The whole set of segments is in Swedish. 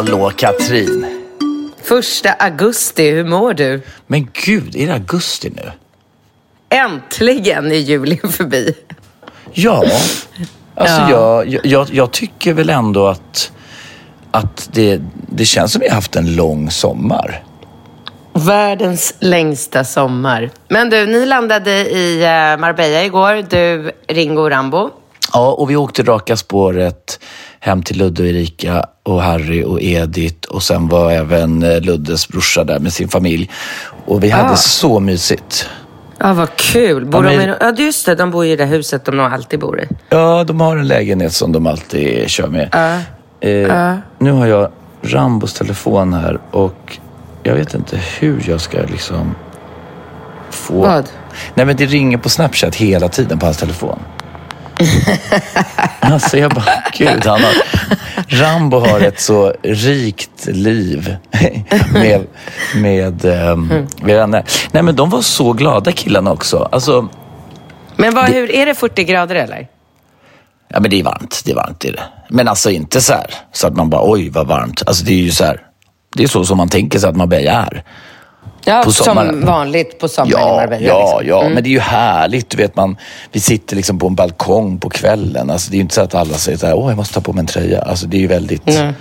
Hallå Katrin! Första augusti, hur mår du? Men gud, är det augusti nu? Äntligen är juli förbi. Ja, alltså Ja. Jag, jag, jag tycker väl ändå att, att det, det känns som vi har haft en lång sommar. Världens längsta sommar. Men du, ni landade i eh, Marbella igår, du, Ringo och Rambo. Ja, och vi åkte raka spåret hem till Ludde och Erika och Harry och Edith och sen var även eh, Luddes brorsa där med sin familj. Och vi hade Ah. så mysigt. Ja, vad kul. Bor Ja, de men- i, ja, just det. De bor i det huset de nog alltid bor i. Ja, de har en lägenhet som de alltid kör med. Ja. Eh, Nu har jag Rambos telefon här och jag vet inte hur jag ska liksom få... Vad? Nej men det ringer på Snapchat hela tiden på hans telefon. alltså jag bara, gud han har... Rambo har ett så rikt liv med, med, um, med vänner. Nej men de var så glada killarna också. Alltså, Men vad, hur, är det 40 grader eller? Ja men det är varmt, det är varmt det är det. Men alltså inte så här så att man bara oj vad varmt. Alltså det är ju så här. Det är så som man tänker sig att Marbella är. Ja, På sommaren. som vanligt på sommaren i Ja, Marbella. ja, liksom. ja. Men det är ju härligt. Du vet man, vi sitter liksom på en balkong på kvällen. Alltså det är ju inte så att alla säger så här, åh jag måste ta på mig en tröja. Alltså det är ju väldigt... Är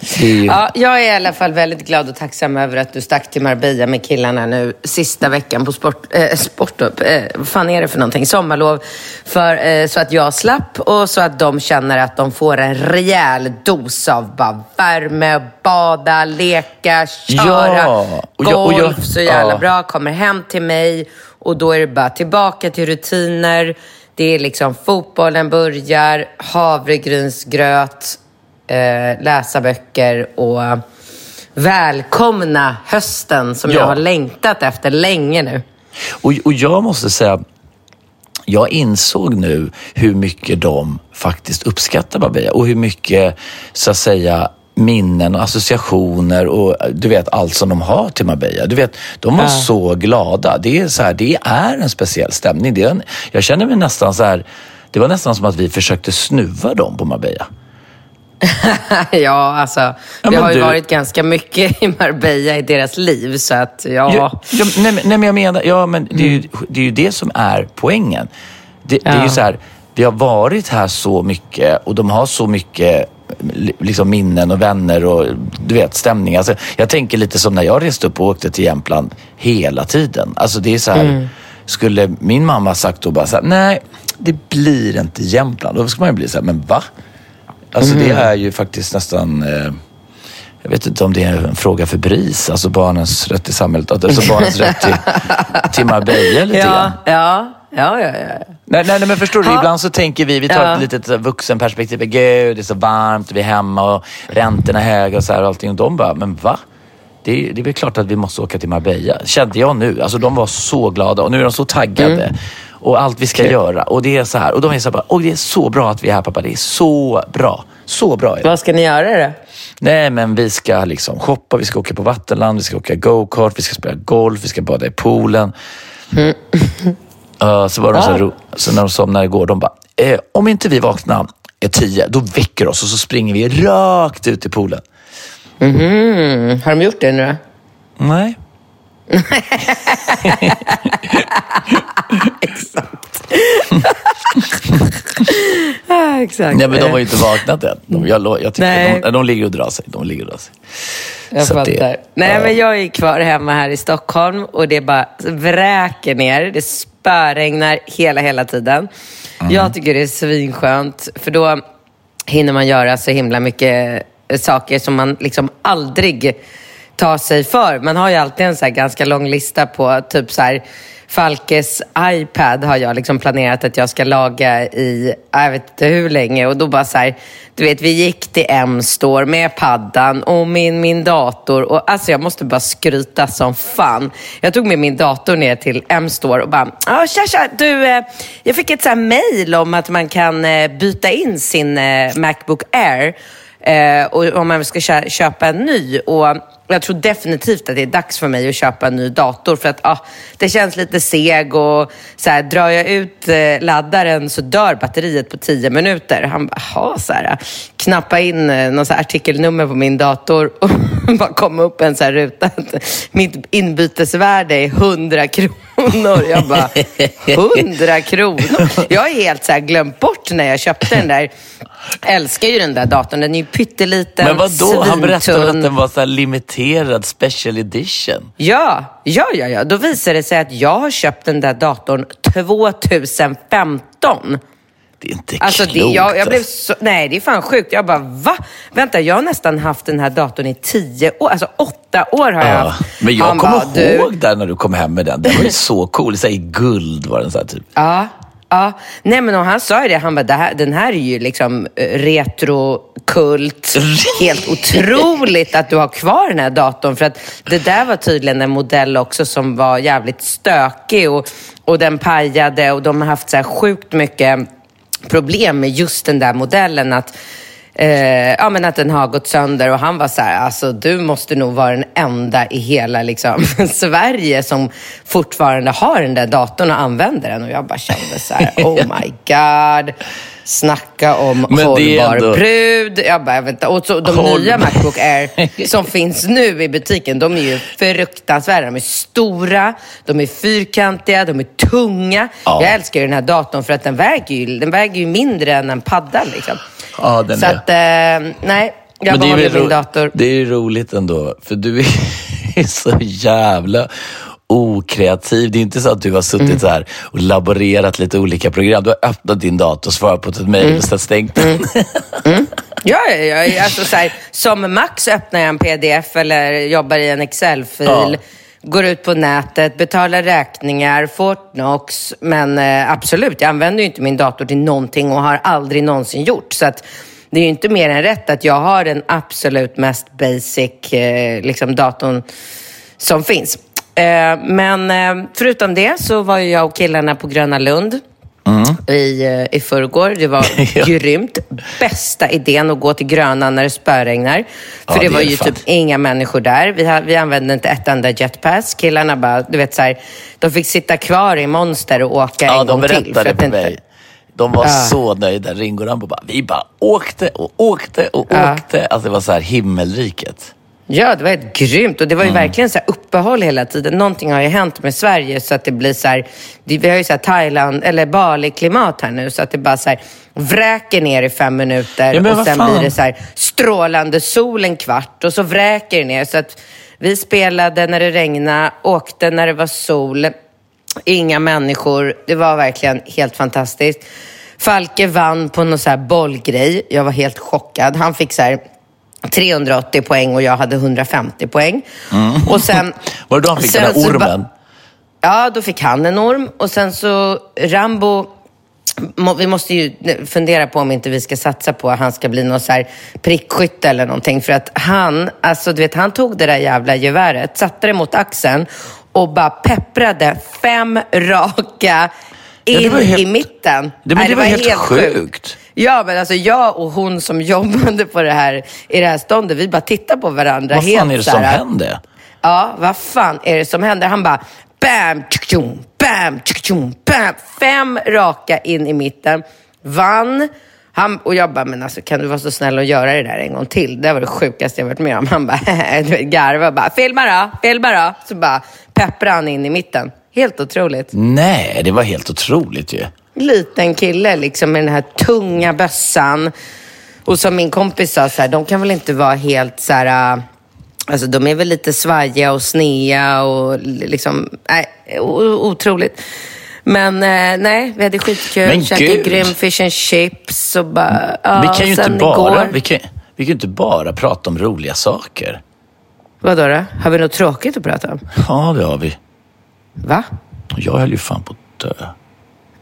ju, Ja, jag är i alla fall väldigt glad och tacksam över att du stack till Marbella med killarna nu sista veckan på sport, eh, sportlov. Eh, vad fan är det för någonting? Sommarlov. För, eh, så att jag slapp och så att de känner att de får en rejäl dos av bara värme, bada, leka, köra, Ja, och golf. jag- och jag- så jävla ja. bra. Kommer hem till mig och då är det bara tillbaka till rutiner. Det är liksom fotbollen börjar, havregrynsgröt, eh, läsa böcker och välkomna hösten som Ja. jag har längtat efter länge nu. och, och jag måste säga, jag insåg nu hur mycket de faktiskt uppskattar Marbella och hur mycket, så att säga, minnen och associationer och du vet allt som de har till Marbella. Du vet, de var så glada. Det är, så här, det är en speciell stämning. Det är en, jag känner mig nästan så här, det var nästan som att vi försökte snuva dem på Marbella. ja, alltså, Ja, det har ju du- varit ganska mycket i Marbella i deras liv, så att ja. Ja, ja, nej, nej, men jag menar, ja, men det, är ju, det är ju det som är poängen. Det, det är ju så här, vi har varit här så mycket och de har så mycket li- liksom minnen och vänner och du vet stämning. Alltså, jag tänker lite som när jag reste upp och åkte till Jämtland hela tiden. Alltså det är så här, skulle min mamma sagt då bara så här, nej det blir inte Jämtland. Då skulle man ju bli så här, men va? Alltså det är ju faktiskt nästan eh, jag vet inte om det är en fråga för BRIS, alltså barnens rätt i samhället. Alltså barnens rätt till, till Marbella lite Ja, grann. ja, ja, ja, ja. Nej, nej, men förstår du? Ja. Ibland så tänker vi, vi tar Ja. ett litet här vuxenperspektiv. Gud, det är så varmt, vi är hemma och räntorna är höga och så här och allting. Och de bara, men va? Det är, det är väl klart att vi måste åka till Marbella. Kände jag nu. Alltså de var så glada och nu är de så taggade. Mm. Och allt vi ska göra. Och det är så här. Och de är så här och det är så bra att vi är här pappa. Det är så bra. Så bra är det. Vad ska ni göra då? Nej, men vi ska liksom shoppa, vi ska åka på vattenland, vi ska åka go-kart, vi ska spela golf, vi ska bada i poolen. Uh, så var de så, här så när de somnade igår, de bara, eh, om inte vi vaknar är tio, då väcker oss och så springer vi rakt ut i poolen. Mhm. Har de gjort det nu då? Nej. exakt. exakt. Nej, men de har ju inte vaknat än. De, jag, jag Nej. de, de ligger och drar sig. De ligger och drar sig. Jag Så att fattar. det- Nej, ja. men jag är kvar hemma här i Stockholm och det bara vräker ner. Det spöregnar hela, hela tiden. Mm. Jag tycker det är svinskönt, för då hinner man göra så himla mycket saker som man liksom aldrig tar sig för. Man har ju alltid en så här ganska lång lista på typ så här Falkes iPad har jag liksom planerat att jag ska laga i, jag vet inte hur länge. Och då bara så här, du vet, vi gick till M-store med paddan och min, min dator. Och alltså jag måste bara skryta som fan. Jag tog med min dator ner till M-store och bara, ja tja tja, du, eh, jag fick ett så här mail om att man kan eh, byta in sin eh, Macbook Air. Eh, och om man ska köpa en ny. Och jag tror definitivt att det är dags för mig att köpa en ny dator. För att ah, det känns lite seg och så här, drar jag ut eh, laddaren så dör batteriet på 10 minuter. Han bara, jaha, så här, knappa in eh, någon så här artikelnummer på min dator och bara komma upp en så här ruta. Mitt inbytesvärde är 100 kronor. Jag bara, 100 kronor? Jag har helt så glömt bort när jag köpte den där. Älskar ju den där datorn. Den är ju pytteliten, Men vadå? Han berättade att svintunn. den var så limiterad special edition. Ja, ja, ja, ja. Då visar det sig att jag har köpt den där datorn 2015. Det är inte Alltså, det, klokt. jag, jag blev alltså. så, nej, det är fan sjukt. Jag bara, va? Vänta, jag har nästan haft den här datorn i tio år. Alltså åtta år har jag Ja. haft. Men jag Han kommer bara, du- ihåg där när du kom hem med den. Den var ju så cool. Så här, I guld var den så här, typ. Ja, ja. Nej, men han sa ju det. Han bara, det den här är ju liksom eh, retrokult. Helt otroligt att du har kvar den här datorn. För att det där var tydligen en modell också som var jävligt stökig och, och den pajade och de har haft så sjukt mycket problem med just den där modellen. Att, eh, ja, men att den har gått sönder och han var så här, alltså du måste nog vara den enda i hela liksom, Sverige som fortfarande har den där datorn och använder den. Och jag bara kände så här, oh my god. Snacka om Men hållbar ändå- brud. Jag bara, vänta. Och så, de Håll- nya Macbook Air som finns nu i butiken, de är ju fruktansvärda. De är stora, de är fyrkantiga, de är tunga. Ja. Jag älskar ju den här datorn för att den väger ju, den väger ju mindre än en padda. Liksom. Ja, den så är. att, eh, nej. Jag Men behåller min dator. Det är ju roligt ändå, för du är så jävla okreativ. Det är inte så att du har suttit Mm. så här och laborerat lite olika program. Du har öppnat din dator, svarat på ett mejl Mm. och sen stängt den. Ja, ja, ja. Alltså, så här, som max öppnar jag en pdf eller jobbar i en Excel-fil. Ja. Går ut på nätet, betalar räkningar, Fortnox. Men eh, absolut, jag använder ju inte min dator till någonting och har aldrig någonsin gjort. Så att det är ju inte mer än rätt att jag har den absolut mest basic eh, liksom datorn som finns. Eh, men eh, förutom det så var ju jag och killarna på Gröna Lund i, eh, i förrgår. Det var Ja. grymt. Bästa idén att gå till Gröna när det spöregnar. För Ja, det det var ju fan. typ inga människor där. Vi, vi använde inte ett enda jetpass. Killarna bara, du vet så här, de fick sitta kvar i Monster och åka Ja, en de gång till. berättade att för inte- mig. De var Ja. så nöjda. Ringo och Rambo bara, vi bara åkte och åkte och Ja. åkte. Alltså det var så här himmelriket. Ja, det var helt grymt. Och det var Mm. ju verkligen så här uppehåll hela tiden. Någonting har ju hänt med Sverige så att det blir så här, vi har ju så här Thailand, eller Bali-klimat här nu. Så att det bara så här vräker ner i fem minuter Ja, och sen fan? blir det så här strålande sol en kvart och så vräker det ner. Så att vi spelade när det regnade, åkte när det var sol. Inga människor. Det var verkligen helt fantastiskt. Falke vann på någon så här bollgrej. Jag var helt chockad. Han fick så här 380 poäng och jag hade 150 poäng. Och sen, Var det då han fick den ba- ormen? Ja, då fick han en orm. Och sen så Rambo, vi måste ju fundera på om inte vi ska satsa på att han ska bli någon så här prickskytt eller någonting. För att han, alltså du vet, han tog det där jävla geväret, satte det mot axeln och bara pepprade fem raka Ja, in var helt- i mitten. Det, men Nej, det var helt sjukt. Ja, men alltså jag och hon som jobbade på det här, i det här ståndet, vi bara tittar på varandra. Vad helt fan är det som här- hände? Ja, vad fan är det som händer? Han bara bam, tjum, bam, tjum, bam. Fem raka in i mitten. Vann Han, och jag bara, men alltså kan du vara så snäll och göra det där en gång till? Det var det sjukaste jag varit med om. Han bara, garva bara, filma då, filma då. Så bara pepprar han in i mitten. Helt otroligt. Nej, det var helt otroligt ju. Liten kille liksom med den här tunga bössan. Och som min kompis sa, så här, de kan väl inte vara helt så här... äh, Alltså de är väl lite svajiga och snea och liksom, nej, o- otroligt. Men eh, nej, vi hade skitkul, Men käkade grym fish and chips och bara... Ja, vi kan ju inte bara, Igår, vi kan, vi kan inte bara prata om roliga saker. Vadå då? Har vi något tråkigt att prata om? Ja, det har vi. Va? Jag höll ju fan på att dö.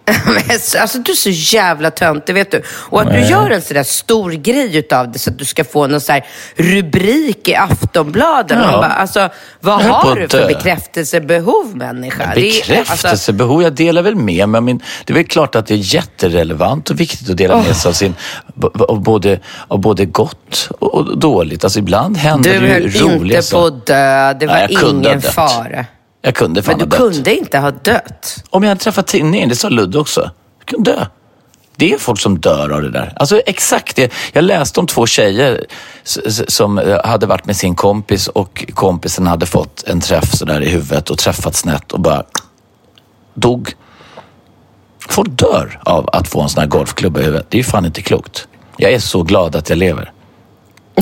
Alltså du är så jävla töntig, vet du. Och att du gör en sådär stor grej utav det så att du ska få någon så här rubrik i Aftonbladet. Ja. Bara, alltså, vad höll har du för bekräftelsebehov människa? Är- alltså, Bekräftelsebehov, jag delar väl med mig. Men det är väl klart att det är jätterelevant och viktigt att dela med sig av, sin, av, både, av både gott och och dåligt. Alltså ibland händer du det ju höll roliga inte på saker. att dö. Det var Nej, ingen fara. Jag kunde fan Men du ha dött. kunde inte ha dött. Om jag hade träffat tinningen, det sa Ludde också. Jag kunde dö. Det är folk som dör av det där. Alltså exakt det. Jag läste om två tjejer som eh, hade varit med sin kompis och kompisen hade fått en träff sådär i huvudet och träffat snett och bara dog. Folk dör av att få en sån här golfklubba i huvudet. Det är ju fan inte klokt. Jag är så glad att jag lever.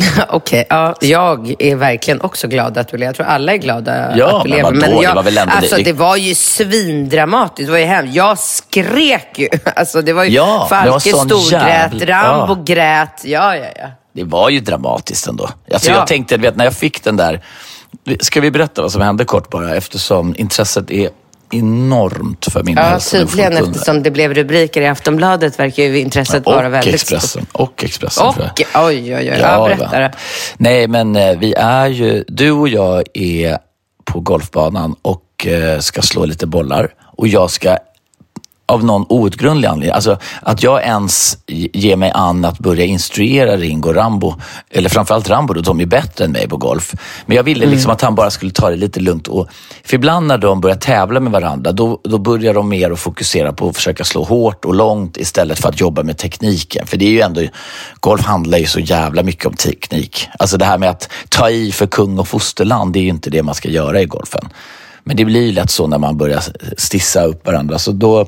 Okej, ja, jag är verkligen också glad att du lever. Jag tror alla är glada Ja, att du men lever. vadå? jag, Det var väl ändå- alltså, det- det var ju svindramatiskt. Det var ju hemskt. Jag skrek ju. Alltså, det var ju Ja, Falke storgrät, jävla- Rambo ja. grät. Ja, ja, ja. Det var ju dramatiskt ändå. Alltså Ja. Jag tänkte, vet, när jag fick den där... Ska vi berätta vad som hände kort bara? Eftersom intresset är enormt för min Ja, hälsa. tydligen eftersom det blev rubriker i Aftonbladet verkar ju intresset vara och väldigt Expressen. stort. Och Expressen. Och, jag. oj, oj, oj. Ja, berätta det. Nej, men eh, vi är ju... Du och jag är på golfbanan och eh, ska slå lite bollar. Och jag ska av någon outgrundlig anledning, alltså att jag ens ger mig an att börja instruera Ringo Rambo, eller framförallt Rambo då, de är bättre än mig på golf. Men jag ville liksom att han bara skulle ta det lite lugnt. Och, för ibland när de börjar tävla med varandra, då, då börjar de mer att fokusera på att försöka slå hårt och långt istället för att jobba med tekniken. För det är ju ändå, golf handlar ju så jävla mycket om teknik. Alltså det här med att ta i för kung och fosterland, det är ju inte det man ska göra i golfen. Men det blir ju lätt så när man börjar stissa upp varandra. Så då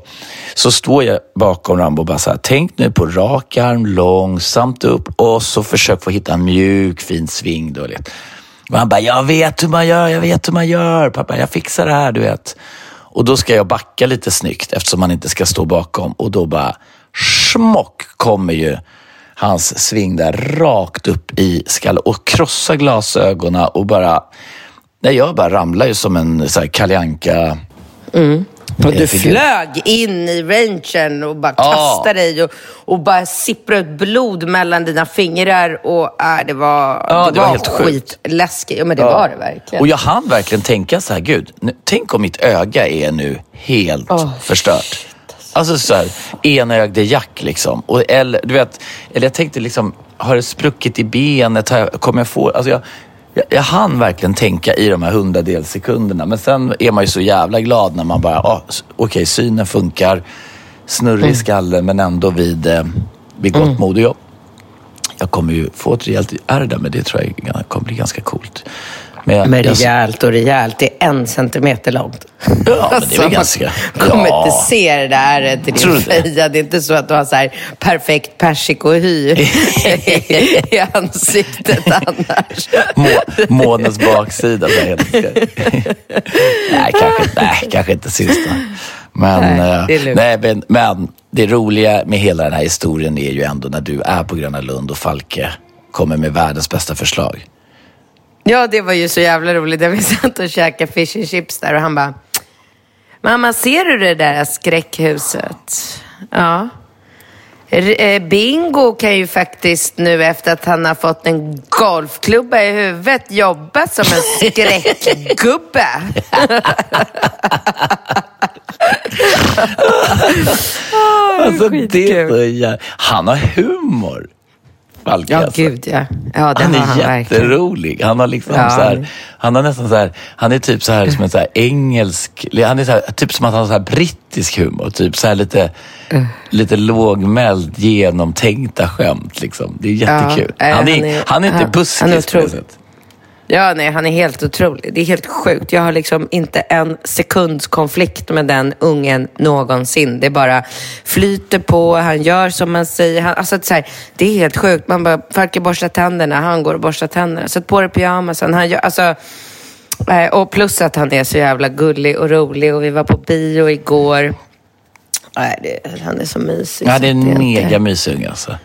så står jag bakom Rambo och bara så här, tänk nu på rak arm, långsamt upp och så försök få hitta en mjuk fin sving. Då. Och han bara, jag vet hur man gör, jag vet hur man gör, pappa, jag fixar det här, du vet. Och då ska jag backa lite snyggt eftersom man inte ska stå bakom. Och då bara, smock kommer ju hans sving där rakt upp i skallen och krossar glasögonen och bara Nej, jag bara ramlar ju som en så här Kalle Anka. Och du flög in i rangen och bara Ja. kastade dig och, och bara sipprade ut blod mellan dina fingrar. Och, äh, det var, Ja, det var helt sjukt. skitläskigt. Ja, men det var det verkligen. Och jag hann verkligen tänka så här, gud, nu, tänk om mitt öga är nu helt Åh, förstört. Alltså så här, enögde jack liksom. Och, eller, du vet, eller jag tänkte liksom, har det spruckit i benet? Har jag, kommer jag få... Alltså jag, jag, jag hann verkligen tänka i de här hundradels sekunderna. Men sen är man ju så jävla glad när man bara, ah, okej, synen funkar, snurrig Mm. i skallen men ändå vid, eh, vid gott mod. Och jag, jag kommer ju få ett rejält ärr där, men det tror jag kommer bli ganska coolt. Men, jag, Men rejält och rejält, det är en centimeter långt. Ja, men det är väl ganska... Man kommer Ja. inte se det där Tror din feja. Det är inte så att du har så här perfekt persikohy i ansiktet annars. Må, månens baksida. Så här, nej, kanske, nej, kanske inte sista. Men, Nej, eh, nej, men, men det roliga med hela den här historien är ju ändå när du är på Gröna Lund och Falke kommer med världens bästa förslag. Ja, det var ju så jävla roligt. Vi satt och käkade fish and chips där och han bara, mamma ser du det där skräckhuset? Ja. Eh, Bingo kan ju faktiskt nu efter att han har fått en golfklubba i huvudet jobba som en skräckgubbe. Alltså, det är så jä- Han har humor. Falke. Ja, alltså. gud ja. Ja, Han är han verkligen. jätterolig. Han har liksom Ja. så här, han har nästan så här, han är typ så här som en så här engelsk, han är så här, typ som att han har så här brittisk humor. Typ så här lite, Uh. lite lågmäld, genomtänkta skämt liksom. Det är jättekul. Ja, han, är, han är- han är inte buskis på det sättet. Ja, nej, han är helt otrolig. Det är helt sjukt. Jag har liksom inte en sekunds konflikt med den ungen någonsin. Det bara flyter på, han gör som man säger. Han, alltså, det, är så här, det är helt sjukt. Man bara, Falke borstar tänderna, han går och borstar tänderna. Sätt på dig pyjamasen. Han gör, alltså, eh, och plus att han är så jävla gullig och rolig och vi var på bio igår. Nej, det, han är så mysig. Ja, det är inte- en mega mysunge alltså.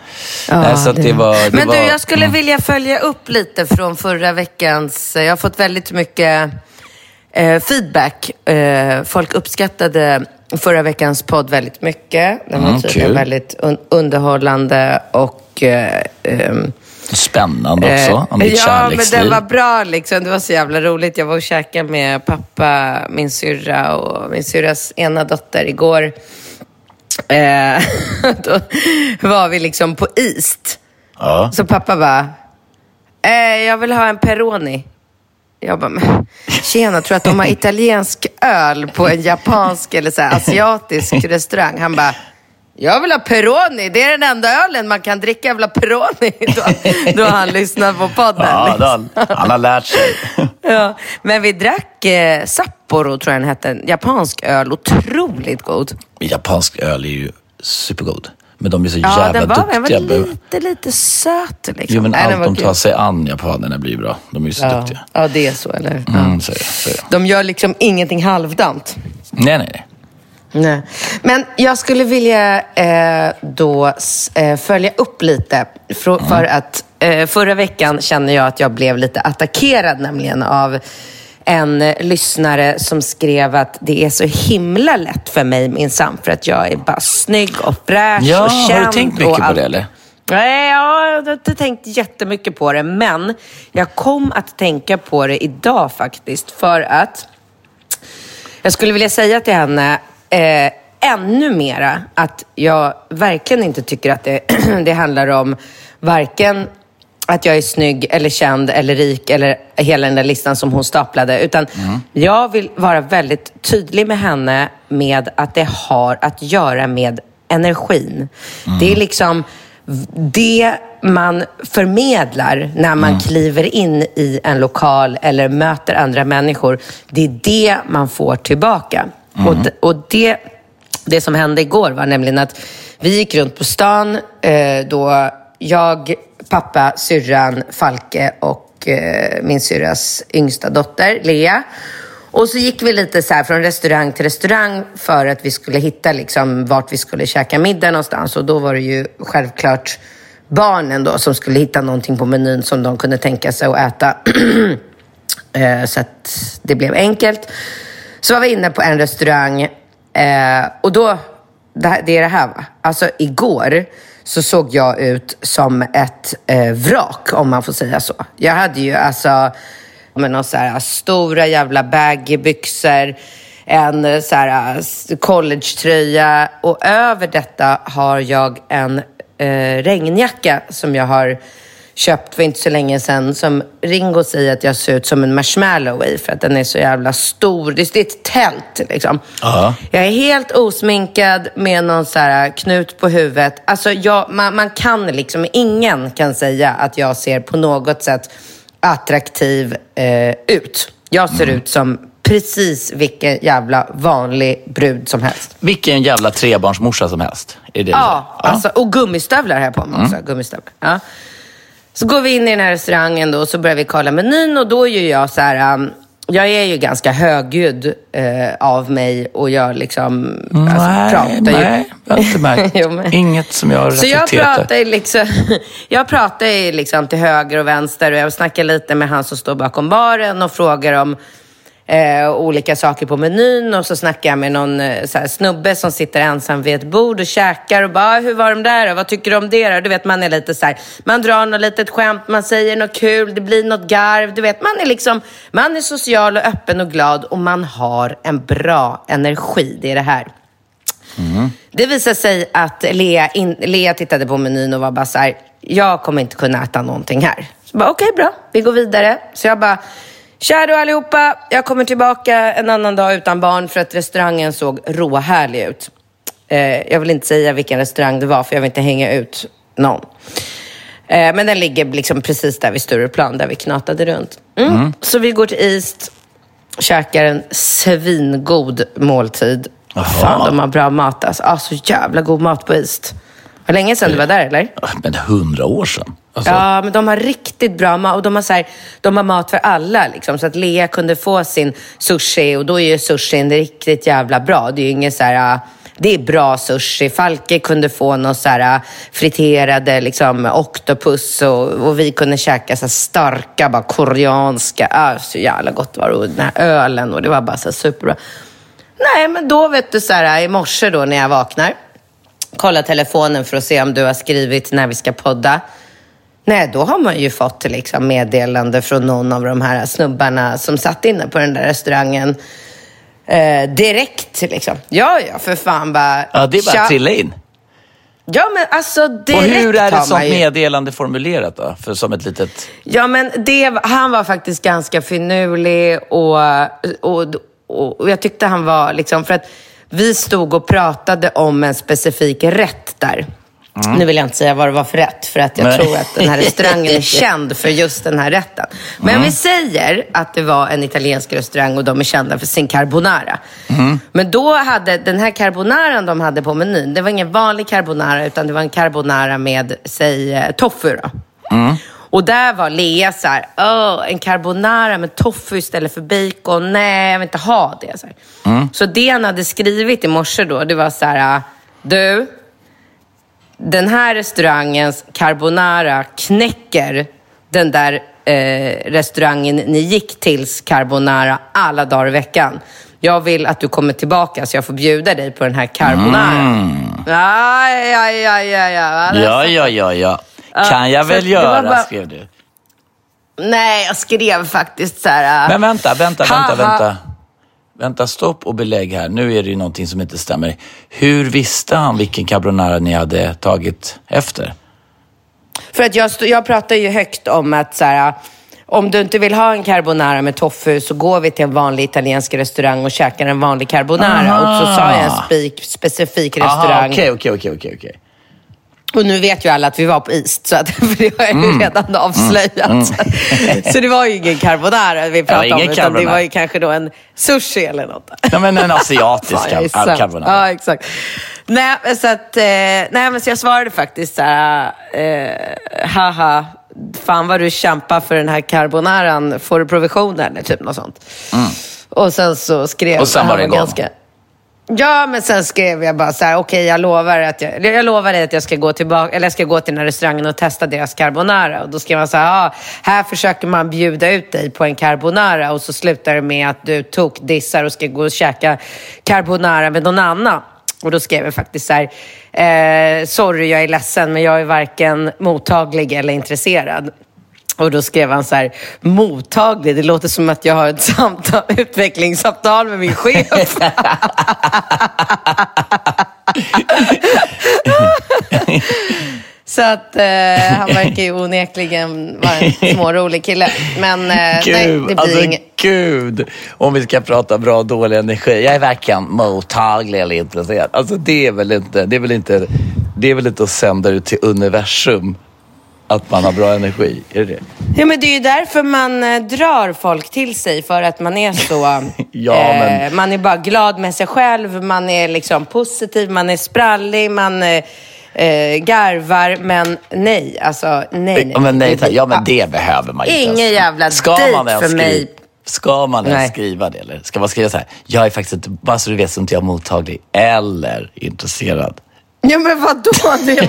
Ja, Nej, så att det var, det Men var, du, jag skulle mm. vilja följa upp lite från förra veckans... Jag har fått väldigt mycket eh, feedback. Eh, folk uppskattade förra veckans podd väldigt mycket. Den var Mm, tydligen kul. väldigt un- underhållande och... Eh, ehm, Spännande också, om Eh, ditt Ja, men den var bra liksom. Det var så jävla roligt. Jag var och käkade med pappa, min syrra och min syrras ena dotter igår. Eh, då var vi liksom på East. Ja. Så pappa bara, eh, jag vill ha en Peroni. Jag bara, men tjena, tror att de har italiensk öl på en japansk eller så asiatisk restaurang? Han bara, jag vill ha Peroni. Det är den enda ölen man kan dricka. Jag vill ha Peroni. Då, då han lyssnat på podden. Ja, liksom. han, han har lärt sig. Ja, men vi drack eh, Sapporo, tror jag den hette. Japansk öl. Otroligt god. Japansk öl är ju supergod. Men de är så Ja, jävla den var, den duktiga. var lite, lite söt. Liksom. Jo, men Nej, den allt de kul. tar sig an, japanerna, blir bra. De är ju så Ja. duktiga. ja, det är så, eller? Ja. Mm, så är det, så är det. De gör liksom ingenting halvdant. Nej, nej, nej. Nej. Men jag skulle vilja eh, då eh, följa upp lite. För, för att eh, förra veckan känner jag att jag blev lite attackerad nämligen av en lyssnare som skrev att det är så himla lätt för mig minsann för att jag är bara snygg och fräsch Ja, och känd. har du tänkt mycket och på det eller? Nej, ja, jag har inte tänkt jättemycket på det, men jag kom att tänka på det idag faktiskt. För att jag skulle vilja säga till henne eh, ännu mera att jag verkligen inte tycker att det, det handlar om varken att jag är snygg eller känd eller rik eller hela den där listan som hon staplade. Utan jag vill vara väldigt tydlig med henne med att det har att göra med energin. Det är liksom det man förmedlar när man kliver in i en lokal eller möter andra människor. Det är det man får tillbaka. Och, och det, det som hände igår var nämligen att vi gick runt på stan eh, då jag, pappa, syrran, Falke och eh, min syrras yngsta dotter, Lea. Och så gick vi lite så här från restaurang till restaurang för att vi skulle hitta liksom vart vi skulle käka middag någonstans. Och då var det ju självklart barnen då som skulle hitta någonting på menyn som de kunde tänka sig att äta. Eh, så att det blev enkelt. Så var vi inne på en restaurang eh, och då, det, här, det är det här va. Alltså igår så såg jag ut som ett eh, vrak om man får säga så. Jag hade ju alltså med någon så här stora jävla baggy byxor, en så här eh, collegetröja och över detta har jag en eh, regnjacka som jag har köpt för inte så länge sedan som Ringo säger att jag ser ut som en marshmallow i för att den är så jävla stor. Det är ett tält liksom. Ja. Jag är helt osminkad med någon så här knut på huvudet. Alltså jag, man, man kan liksom, ingen kan säga att jag ser på något sätt attraktiv eh, ut. Jag ser ut som precis vilken jävla vanlig brud som helst. Vilken jävla trebarnsmorsa som helst. Är det Ja, det? alltså, och gummistövlar jag på mig också. Gummistövlar. Ja. Så går vi in i den här restaurangen då, och så börjar vi kolla menyn och då ju jag så här... um, jag är ju ganska högljudd eh, av mig och jag liksom alltså, pratar Nej, ju. nej, jag har inte märkt. Jo, men- Inget som jag har Så jag pratar liksom, jag pratar liksom till höger och vänster och jag snackar lite med han som står bakom baren och frågar om eh, olika saker på menyn och så snackar jag med någon eh, här, snubbe som sitter ensam vid ett bord och käkar och bara, "Ah, hur var de där? Vad tycker du om det då? Du vet, man är lite så här, man drar något litet skämt, man säger något kul, det blir något garv, du vet, man är liksom, man är social och öppen och glad och man har en bra energi, det är det här. Det visade sig att Lea, in, Lea tittade på menyn och var bara så här, jag kommer inte kunna äta någonting här. Så bara, okej bra, vi går vidare. Så jag bara, tja då allihopa, jag kommer tillbaka en annan dag utan barn för att restaurangen såg råhärlig ut. Eh, jag vill inte säga vilken restaurang det var för jag vill inte hänga ut någon. Eh, men den ligger liksom precis där vid Stureplan där vi knatade runt. Mm. Så vi går till East, käkar en svingod måltid. Jaha. Fan, de har bra mat alltså. Ah, så jävla god mat på East. Var länge sedan du var där eller? Men hundra år sedan. Alltså, Ja, men de har riktigt bra mat och de har, så här, de har mat för alla. Liksom, så att Lea kunde få sin sushi och då är ju sushin riktigt jävla bra. Det är ju inget så här... äh, Det är bra sushi. Falke kunde få något så här äh, friterade liksom, oktopus och, och vi kunde käka så starka, bara koreanska. Ah, så jävla gott var det. Och den här ölen och det var bara så superbra. Nej, men då vet du så här i morse då när jag vaknar kolla telefonen för att se om du har skrivit när vi ska podda. Nej, då har man ju fått liksom meddelande från någon av de här snubbarna som satt inne på den där restaurangen. Eh, direkt liksom. Ja, ja, för fan bara. ja, det är bara att trilla in. Ja, men alltså direkt Och hur är ett sånt ju... meddelande formulerat då? För som ett litet... Ja, men det, han var faktiskt ganska finurlig och, och, och, och jag tyckte han var liksom, för att vi stod och pratade om en specifik rätt där. Nu vill jag inte säga vad det var för rätt, för att jag Nej. tror att den här restaurangen är känd för just den här rätten. Men vi säger att det var en italiensk restaurang och de är kända för sin carbonara. Men då hade den här carbonaran de hade på menyn, det var ingen vanlig carbonara, utan det var en carbonara med, säg, eh, tofu då. Och där var Lea så här, "Åh, en carbonara med tofu istället för bacon. Nej, jag vill inte ha det. Så, här. så det han hade skrivit i morse då, det var så här, du, den här restaurangens carbonara knäcker den där eh, restaurangen ni gick tills carbonara alla dagar i veckan. Jag vill att du kommer tillbaka så jag får bjuda dig på den här carbonara. Ja, ja, ja, ja, ja. Ja, ja, ja, ja. Kan jag väl göra, bara- skrev du. Nej, jag skrev faktiskt så här... äh, Men vänta, vänta, vänta, vänta. Vänta, stopp och belägg här. Nu är det ju någonting som inte stämmer. Hur visste han vilken carbonara ni hade tagit efter? För att jag, jag pratar ju högt om att så här, om du inte vill ha en carbonara med tofu så går vi till en vanlig italiensk restaurang och käkar en vanlig carbonara. Aha. Och så sa jag en spik, specifik restaurang. Aha, okej, okej, okej, okej, okej. Och nu vet ju alla att vi var på East, så att, för det har jag Mm. ju redan avslöjat. Så det var ju ingen carbonara vi pratade ingen om, utan det carbonara. var ju kanske då en sushi eller något. Ja, men en asiatisk sämst. carbonara. Ja, exakt. Nej, så att, eh, nej, men så jag svarade faktiskt så här, eh, haha, fan vad du kämpar för den här carbonaran, får du provision eller typ något sånt. Och sen så skrev Mm. Och sen han var det ganska Ja, men sen skrev jag bara så här, okej, jag lovar att jag, jag lovar dig att jag ska gå tillbaka, eller jag ska gå till den här restaurangen och testa deras carbonara. Och då skrev han så här, ah, här försöker man bjuda ut dig på en carbonara och så slutar det med att du tok dissar och ska gå och käka carbonara med någon annan. Och då skrev jag faktiskt så här, eh, sorry, jag är ledsen, men jag är varken mottaglig eller intresserad. Och då skrev han så här, mottaglig, det låter som att jag har ett samtal, utvecklingssamtal med min chef. Så att eh, han verkar ju onekligen vara en smårolig kille. Men eh, nej, Gud, det blir alltså inget. gud. Om vi ska prata bra och dålig energi. Jag är varken mottaglig eller intresserad. Alltså det är väl inte, det är väl inte, det är väl inte att sända ut till universum att man har bra energi? Är det det? Ja, men det är ju därför man eh, drar folk till sig, för att man är så... Ja, men- eh, man är bara glad med sig själv, man är liksom positiv, man är sprallig, man eh, eh, garvar. Men nej, alltså nej, nej. Ja, men, nej, ja, men det behöver man ju inte Ingen jävla Ska man ens för mig. Ska man ens skriva det eller? Ska man skriva så här, jag är faktiskt inte, bara så du vet så inte jag är mottaglig eller intresserad. Ja, men vadå?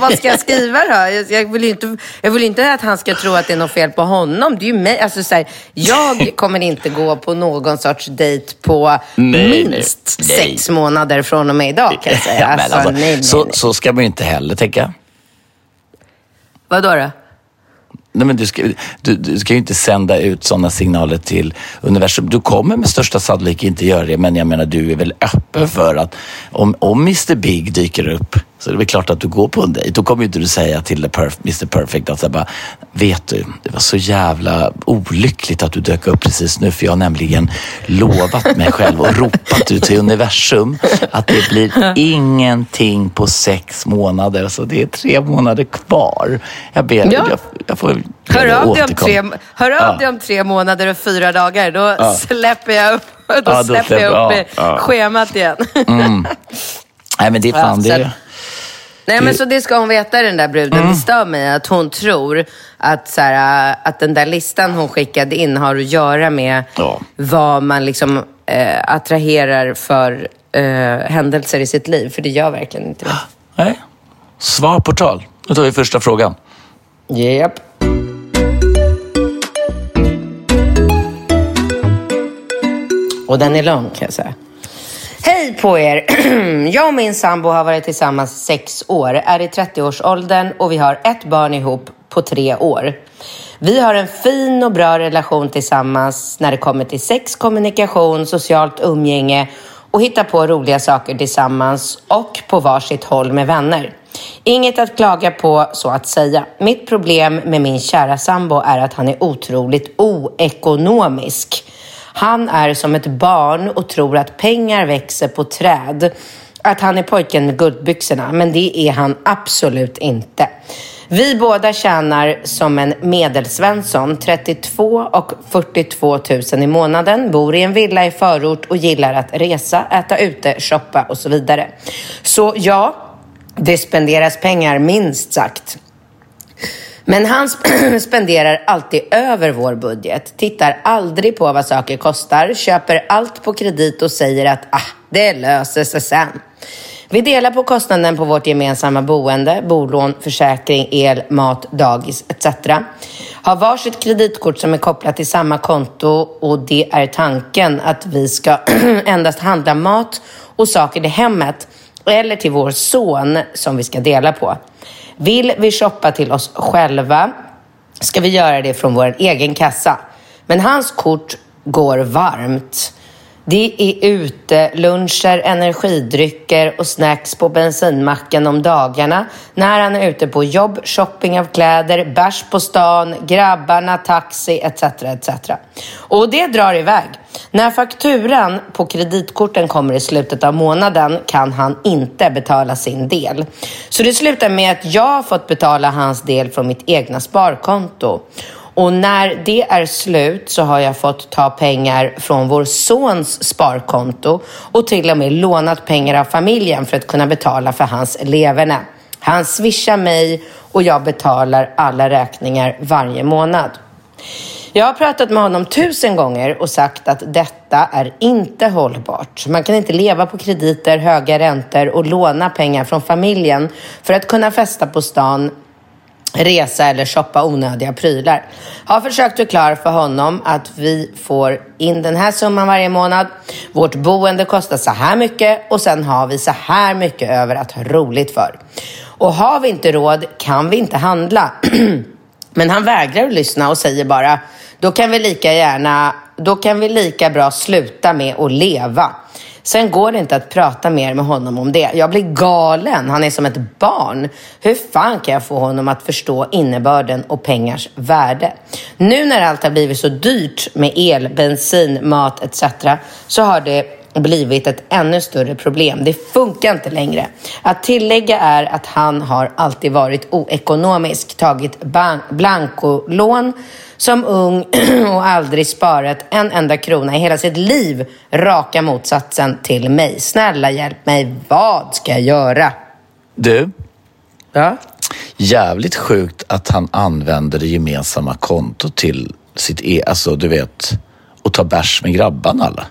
Vad ska jag skriva då? Jag, vill inte, jag vill inte att han ska tro att det är något fel på honom. Det är ju mig. Alltså, så här, jag kommer inte gå på någon sorts dejt på Nej, minst nej, nej. sex månader från och med idag, kan jag säga. Ja, Alltså, alltså, nej, nej, så, så ska man ju inte heller tänka. Vadå då? Nej, men du, ska, du, du ska ju inte sända ut sådana signaler till universum. Du kommer med största sannolikhet inte göra det, men jag menar du är väl öppen för att om, om Mr Big dyker upp Så det är väl klart att du går på en dejt. Då kommer ju inte du säga till perf Mr Perfect att så bara, vet du, det var så jävla olyckligt att du dök upp precis nu för jag har nämligen lovat mig själv och ropat ut till universum att det blir ingenting på sex månader. Så det är tre månader kvar. Jag ber, Ja. jag, jag får Hör av, dig om tre, hör av Ja. dig om tre månader och fyra dagar. Då släpper jag upp, då Ja, då släpper jag upp ja, ja. schemat igen. Nej men det är fan Ja, det. Nej, men så det ska hon veta den där bruden. Det stör mig att hon tror att, så här, att den där listan hon skickade in har att göra med Ja. vad man liksom eh, attraherar för eh, händelser i sitt liv. För det gör verkligen inte det. Nej. Svar på tal. Nu tar vi första frågan. Japp. Och den är lång kan jag säga. Hej på er! Jag och min sambo har varit tillsammans i sex år, är i 30-årsåldern och vi har ett barn ihop på tre år. Vi har en fin och bra relation tillsammans när det kommer till sex, kommunikation, socialt umgänge och hitta på roliga saker tillsammans och på varsitt håll med vänner. Inget att klaga på så att säga. Mitt problem med min kära sambo är att han är otroligt oekonomisk. Han är som ett barn och tror att pengar växer på träd. Att han är pojken med guldbyxorna, men det är han absolut inte. Vi båda tjänar som en medelsvensson 32 och 42 000 i månaden, bor i en villa i förort och gillar att resa, äta ute, shoppa och så vidare. Så ja, det spenderas pengar minst sagt. Men han sp- spenderar alltid över vår budget, tittar aldrig på vad saker kostar, köper allt på kredit och säger att ah, det löser sig sen. Vi delar på kostnaden på vårt gemensamma boende, bolån, försäkring, el, mat, dagis etc. Har varsitt kreditkort som är kopplat till samma konto och det är tanken att vi ska endast handla mat och saker till hemmet eller till vår son som vi ska dela på. Vill vi shoppa till oss själva ska vi göra det från vår egen kassa. Men hans kort går varmt. Det är ute, luncher, energidrycker och snacks på bensinmacken om dagarna när han är ute på jobb, shopping av kläder, bärs på stan, grabbarna, taxi etc. etc. Och det drar iväg. När fakturan på kreditkorten kommer i slutet av månaden kan han inte betala sin del. Så det slutar med att jag har fått betala hans del från mitt egna sparkonto. Och när det är slut så har jag fått ta pengar från vår sons sparkonto och till och med lånat pengar av familjen för att kunna betala för hans leverne. Han swishar mig och jag betalar alla räkningar varje månad. Jag har pratat med honom tusen gånger och sagt att detta är inte hållbart. Man kan inte leva på krediter, höga räntor och låna pengar från familjen för att kunna festa på stan resa eller shoppa onödiga prylar. Har försökt förklara för honom att vi får in den här summan varje månad. Vårt boende kostar så här mycket och sen har vi så här mycket över att ha roligt för. Och har vi inte råd kan vi inte handla. Men han vägrar att lyssna och säger bara, då kan vi lika gärna, då kan vi lika bra sluta med att leva. Sen går det inte att prata mer med honom om det. Jag blir galen. Han är som ett barn. Hur fan kan jag få honom att förstå innebörden och pengars värde? Nu när allt har blivit så dyrt med el, bensin, mat etc. så har det blivit ett ännu större problem. Det funkar inte längre. Att tillägga är att han har alltid varit oekonomisk, tagit ban- blankolån som ung och aldrig sparat en enda krona i hela sitt liv. Raka motsatsen till mig. Snälla hjälp mig, vad ska jag göra? Du, Ja. jävligt sjukt att han använder det gemensamma kontot till sitt e... Alltså, du vet, och ta bärs med grabbarna alla.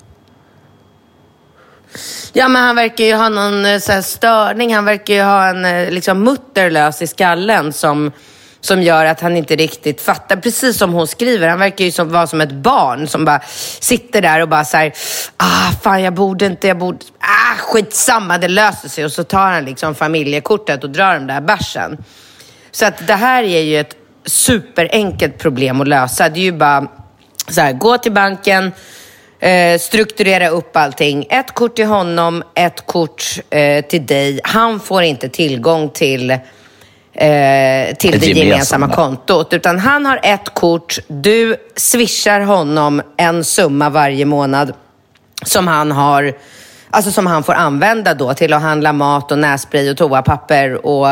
Ja, men han verkar ju ha någon eh, så här, störning. Han verkar ju ha en eh, liksom, mutter lös i skallen som, som gör att han inte riktigt fattar. Precis som hon skriver. Han verkar ju som, vara som ett barn som bara sitter där och bara så här, ah, fan jag borde inte, jag borde, ah, skitsamma, det löser sig. Och så tar han liksom familjekortet och drar den där bärsen. Så att det här är ju ett superenkelt problem att lösa. Det är ju bara så här, gå till banken, eh, strukturera upp allting. Ett kort till honom, ett kort eh, till dig. Han får inte tillgång till eh, till det gemensamma. gemensamma kontot. Utan han har ett kort, du swishar honom en summa varje månad som han har Alltså som han får använda då till att handla mat och nässpray och toapapper och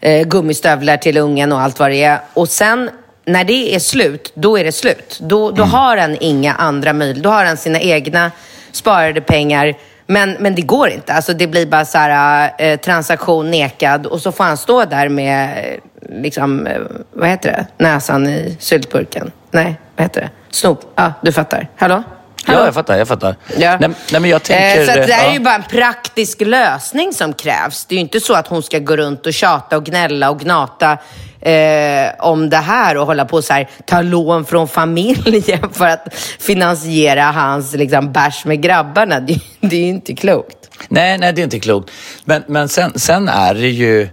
eh, gummistövlar till ungen och allt vad det är. Och sen när det är slut, då är det slut. Då, då mm. har han inga andra möjligheter. Då har han sina egna sparade pengar. Men, men det går inte. Alltså det blir bara så här, eh, transaktion nekad och så får han stå där med, eh, liksom, eh, vad heter det, näsan i syltburken. Nej, vad heter det? Snop. Ja, ah, du fattar. Hallå? Ja, jag fattar. Jag fattar. Ja. Nej, nej, men jag tänker... Eh, så det här ja. är ju bara en praktisk lösning som krävs. Det är ju inte så att hon ska gå runt och tjata och gnälla och gnata eh, om det här och hålla på så här, ta lån från familjen för att finansiera hans liksom, bärs med grabbarna. Det, det är ju inte klokt. Nej, nej, det är inte klokt. Men, men sen, sen är det ju...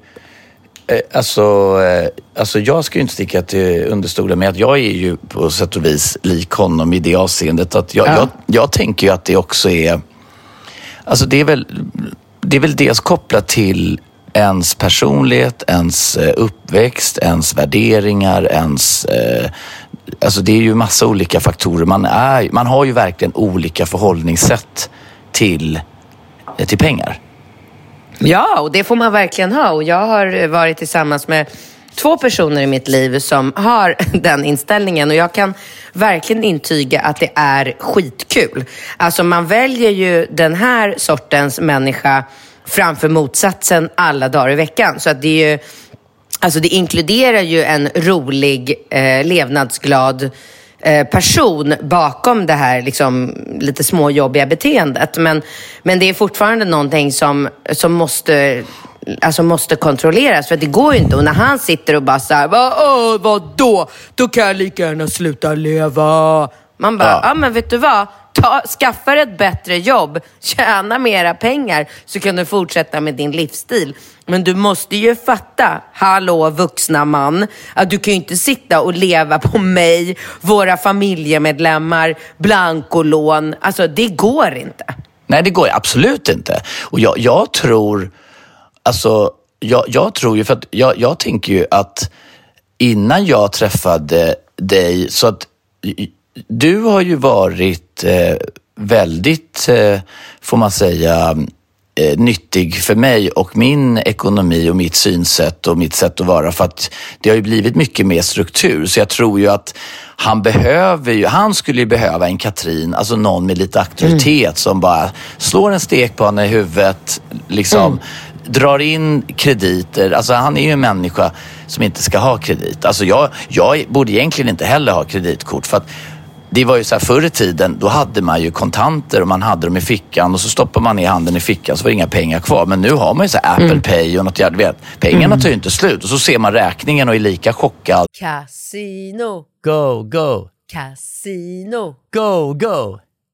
Eh, alltså, eh, alltså jag ska ju inte sticka till understolen med att jag är ju på sätt och vis lik honom i det avseendet. Att jag, ja. jag, jag tänker ju att det också är... Alltså det är väl, det är väl dels kopplat till ens personlighet, ens eh, uppväxt, ens värderingar, ens... Eh, alltså det är ju massa olika faktorer. Man, är, man har ju verkligen olika förhållningssätt till, eh, till pengar. Ja, och det får man verkligen ha. Och jag har varit tillsammans med två personer i mitt liv som har den inställningen och jag kan verkligen intyga att det är skitkul. Alltså man väljer ju den här sortens människa framför motsatsen alla dagar i veckan. Så att det är ju, alltså det inkluderar ju en rolig, eh, levnadsglad Eh, person bakom det här liksom, lite småjobbiga beteendet. Men, men det är fortfarande någonting som, som måste alltså måste kontrolleras. För det går ju inte. Och när han sitter och bara såhär, Va, åh, vadå? Då kan jag lika gärna sluta leva. Man bara, ja, ah, men vet du vad? Ta, skaffa ett bättre jobb, tjäna mera pengar så kan du fortsätta med din livsstil. Men du måste ju fatta, hallå vuxna man, att du kan ju inte sitta och leva på mig, våra familjemedlemmar, blankolån. Alltså det går inte. Nej, det går absolut inte. Och jag, jag tror, alltså, jag, jag, tror ju, för att jag, jag tänker ju att innan jag träffade dig, så att du har ju varit eh, väldigt, eh, får man säga, eh, nyttig för mig och min ekonomi och mitt synsätt och mitt sätt att vara. För att det har ju blivit mycket mer struktur. Så jag tror ju att han behöver ju, han skulle ju behöva en Katrin, alltså någon med lite auktoritet mm. som bara slår en stekpanna i huvudet, liksom mm. drar in krediter. Alltså han är ju en människa som inte ska ha kredit. Alltså jag, jag borde egentligen inte heller ha kreditkort för att det var ju så här förr i tiden, då hade man ju kontanter och man hade dem i fickan och så stoppar man ner handen i fickan så var det inga pengar kvar. Men nu har man ju så Apple mm. Pay och något jävla, vet. Pengarna mm. tar ju inte slut och så ser man räkningen och är lika chockad. Casino. Go, go. Casino. Go, go.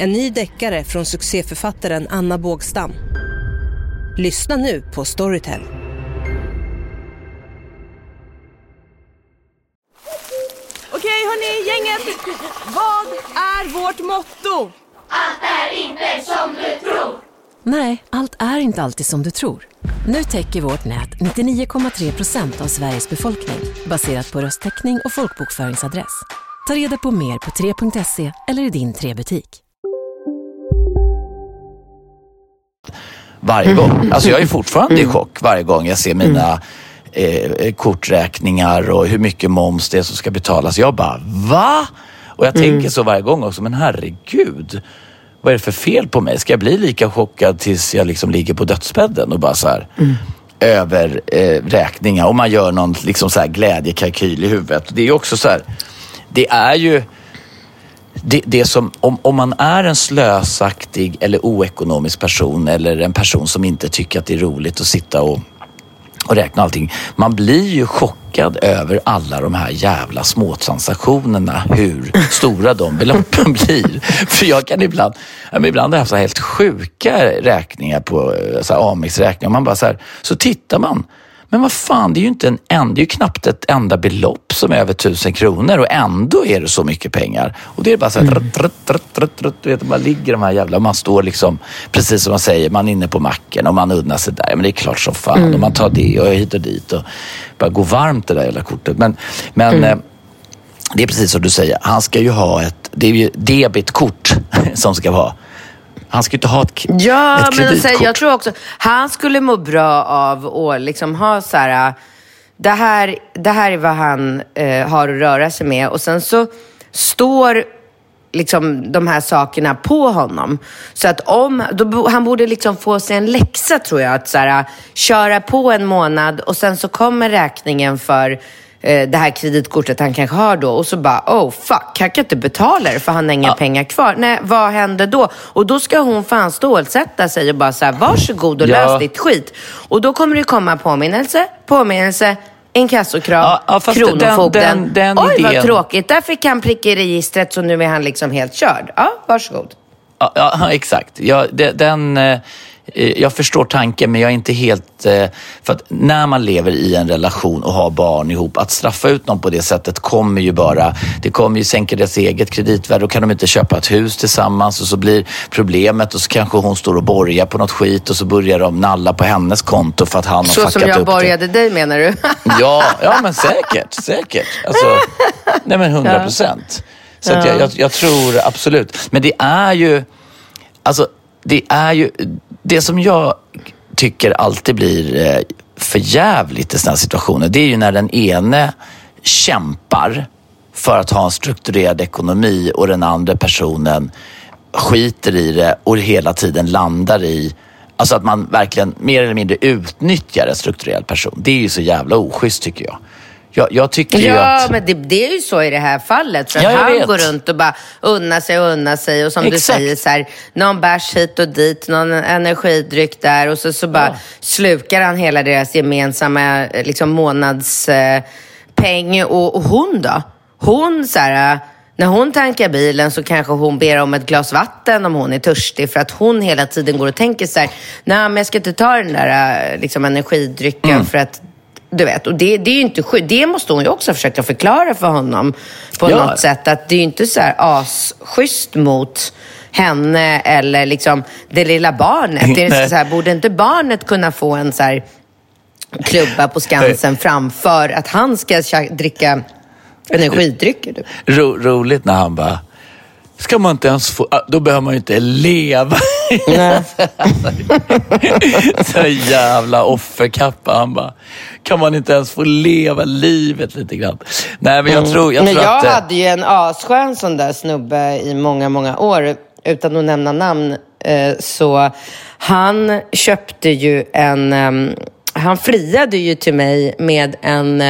en ny deckare från succéförfattaren Anna Bågstam. Lyssna nu på Storytel. Vad är vårt motto? Nej, allt är inte alltid som du tror. Nu täcker vårt nät 99,3 procent av Sveriges befolkning baserat på röstteckning och folkbokföringsadress. Ta reda på mer på 3.se eller i din 3-butik. Varje gång. Alltså jag är fortfarande i chock varje gång jag ser mina eh, korträkningar och hur mycket moms det är som ska betalas. Jag bara, va? Och jag tänker så varje gång också, men herregud. Vad är det för fel på mig? Ska jag bli lika chockad tills jag liksom ligger på dödsbädden och bara så här över eh, räkningar och man gör någon liksom så här glädjekalkyl i huvudet. Det är också så här, det är ju det, det som, om, om man är en slösaktig eller oekonomisk person eller en person som inte tycker att det är roligt att sitta och, och räkna allting. Man blir ju chockad över alla de här jävla småtransaktionerna, hur stora de beloppen blir. För jag kan ibland, ibland har jag haft så helt sjuka räkningar på eh, Amex-räkningar. Man bara så här, så tittar man. Men vad fan, det är ju inte en en, det är knappt ett enda belopp som är över tusen kronor och ändå är det så mycket pengar. Och det är bara så här, rutt, rutt, rutt, rutt, rutt, du vet, man ligger de här jävla, man står liksom, precis som man säger, man är inne på macken och man unnar sig där. Men det är klart som fan och man tar det och hit och dit och bara går varmt det där jävla kortet. Men, men eh, det är precis som du säger, han ska ju ha ett, det är ju debitkort som ska vara. Han ska ju inte ha ett, Ja, ett men alltså, kreditkort. jag tror också, han skulle må bra av att liksom ha så här, det här, det här är vad han eh, har att röra sig med och sen så står liksom de här sakerna på honom. Så att om, då, han borde liksom få sig en läxa tror jag, att så här, köra på en månad och sen så kommer räkningen för det här kreditkortet han kanske har då och så bara, oh fuck, han kan inte betala det för han har inga pengar kvar. Nej, vad händer då? Och då ska hon fan stålsätta sig och bara så här, varsågod och Ja. lös ditt skit. Och då kommer det komma påminnelse, påminnelse, inkassokrav, Ja, ja, Kronofogden. den- den- den Oj, vad idén- tråkigt. Där fick han prick i registret så nu är han liksom helt körd. Ja, varsågod. Ja, ja exakt. Ja, den, eh, jag förstår tanken men jag är inte helt... eh, För att när man lever i en relation och har barn ihop, att straffa ut någon på det sättet kommer ju bara... Det kommer ju sänka deras eget kreditvärde. Då kan de inte köpa ett hus tillsammans och så blir problemet och så kanske hon står och borgar på något skit och så börjar de nalla på hennes konto för att han har Så fuckat som jag upp det. borgade dig menar du? Ja, ja men säkert. Säkert. Alltså, nej men hundra procent. Så jag, jag, jag tror absolut. Men det är ju, alltså det är ju, det som jag tycker alltid blir förjävligt för jävligt i sådana här situationer, det är ju när den ene kämpar för att ha en strukturerad ekonomi och den andra personen skiter i det och hela tiden landar i Alltså att man verkligen mer eller mindre utnyttjar en strukturerad person. Det är ju så jävla oschysst tycker jag. Jag, jag tycker ju Ja, att... men det, det är ju så i det här fallet. För Ja, han vet. går runt och bara unnar sig och unnar sig. Och som Exakt. du säger, så här, någon bärs hit och dit, någon energidryck där. Och så, så bara slukar han hela deras gemensamma eh, liksom, månadspeng. peng. och, och hon då? Hon så här, när hon tankar bilen så kanske hon ber om ett glas vatten om hon är törstig. För att hon hela tiden går och tänker så här, nej men jag ska inte ta den där eh, liksom, energidrycken Mm. för att du vet, och det, det är inte sjukt. Det måste hon ju också försöka förklara för honom på Ja. något sätt. Att det är ju inte så här asschysst mot henne eller liksom det lilla barnet. Det är så här, borde inte barnet kunna få en så här klubba på Skansen framför att han ska dricka energidrycker? Typ. Ro, roligt när han bara, ska man inte ens få, ah, då behöver man ju inte leva. så jävla offerkappa. Han bara, kan man inte ens få leva livet lite grann? Nej, men jag tror, jag Men tror jag att... eh, hade ju en asskön sån där snubbe i många, många år, utan att nämna namn. eh, Så han köpte ju en... ehm, Han friade ju till mig med en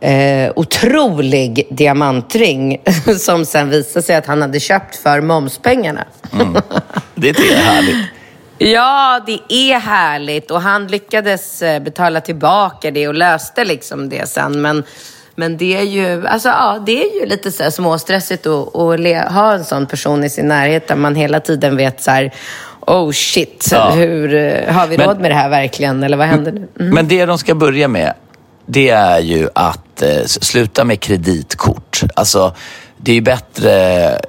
eh, otrolig diamantring som sen visade sig att han hade köpt för momspengarna. Det är härligt. Ja, det är härligt och han lyckades eh, betala tillbaka det och löste liksom det sen. Men, men det är ju, alltså, ja, det är ju lite så här småstressigt att, att ha en sån person i sin närhet där man hela tiden vet så här, oh shit, Ja. hur, eh, har vi Men- råd med det här verkligen? Eller vad händer nu? Mm. Men det de ska börja med, det är ju att eh, sluta med kreditkort. Alltså, det är ju bättre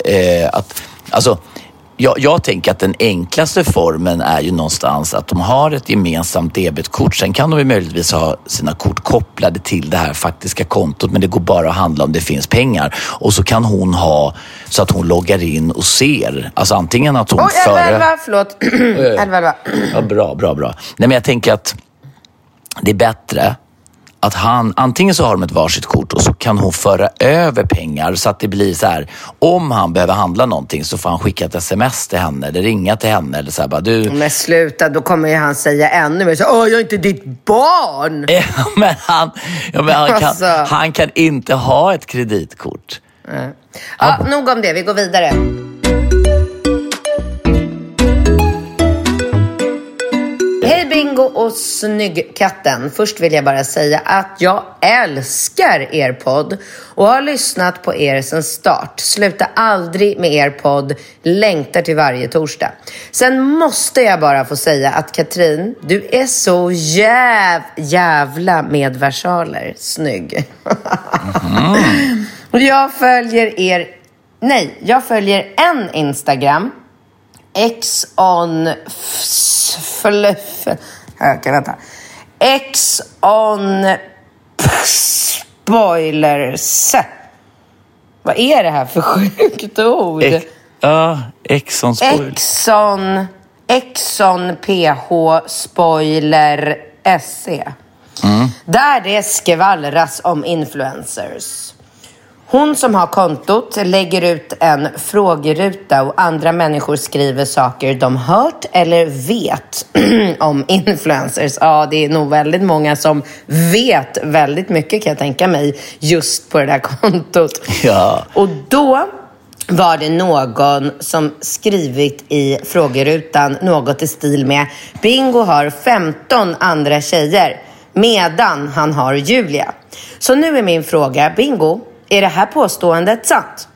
eh, att... Alltså, jag, jag tänker att den enklaste formen är ju någonstans att de har ett gemensamt debetkort. Sen kan de ju möjligtvis ha sina kort kopplade till det här faktiska kontot men det går bara att handla om det finns pengar. Och så kan hon ha så att hon loggar in och ser. Alltså antingen att hon Oj, före... 11, 11, förlåt. 11, 11. Ja, bra, bra, bra. Nej, men jag tänker att det är bättre att han, antingen så har de ett varsitt kort och så kan hon föra över pengar så att det blir så här, om han behöver handla någonting så får han skicka ett sms till henne eller ringa till henne eller så här, bara du, Men sluta, då kommer ju han säga ännu mer så Åh, jag är inte ditt barn! Ja, men han, ja, men han, kan, Alltså. han kan inte ha ett kreditkort. Ja, nog om det, vi går vidare. Bingo och Snyggkatten. Först vill jag bara säga att jag älskar er podd och har lyssnat på er sedan start. Sluta aldrig med er podd. Längtar till varje torsdag. Sen måste jag bara få säga att Katrin, du är så jäv, jävla med versaler snygg. Och Jag följer er... Nej, jag följer en Instagram. X on... Fluff... Okej, vänta. X on... Spoilers. Vad är det här för sjukt ord? Ex, ja, Exxon spoil. Exxon... Exxon PH Spoiler SE. Där det skvallras om influencers. Hon som har kontot lägger ut en frågeruta och andra människor skriver saker de hört eller vet om influencers. Ja, det är nog väldigt många som vet väldigt mycket kan jag tänka mig just på det där kontot. Ja. Och då var det någon som skrivit i frågerutan något i stil med Bingo har 15 andra tjejer medan han har Julia. Så nu är min fråga, Bingo, är det här påståendet sant?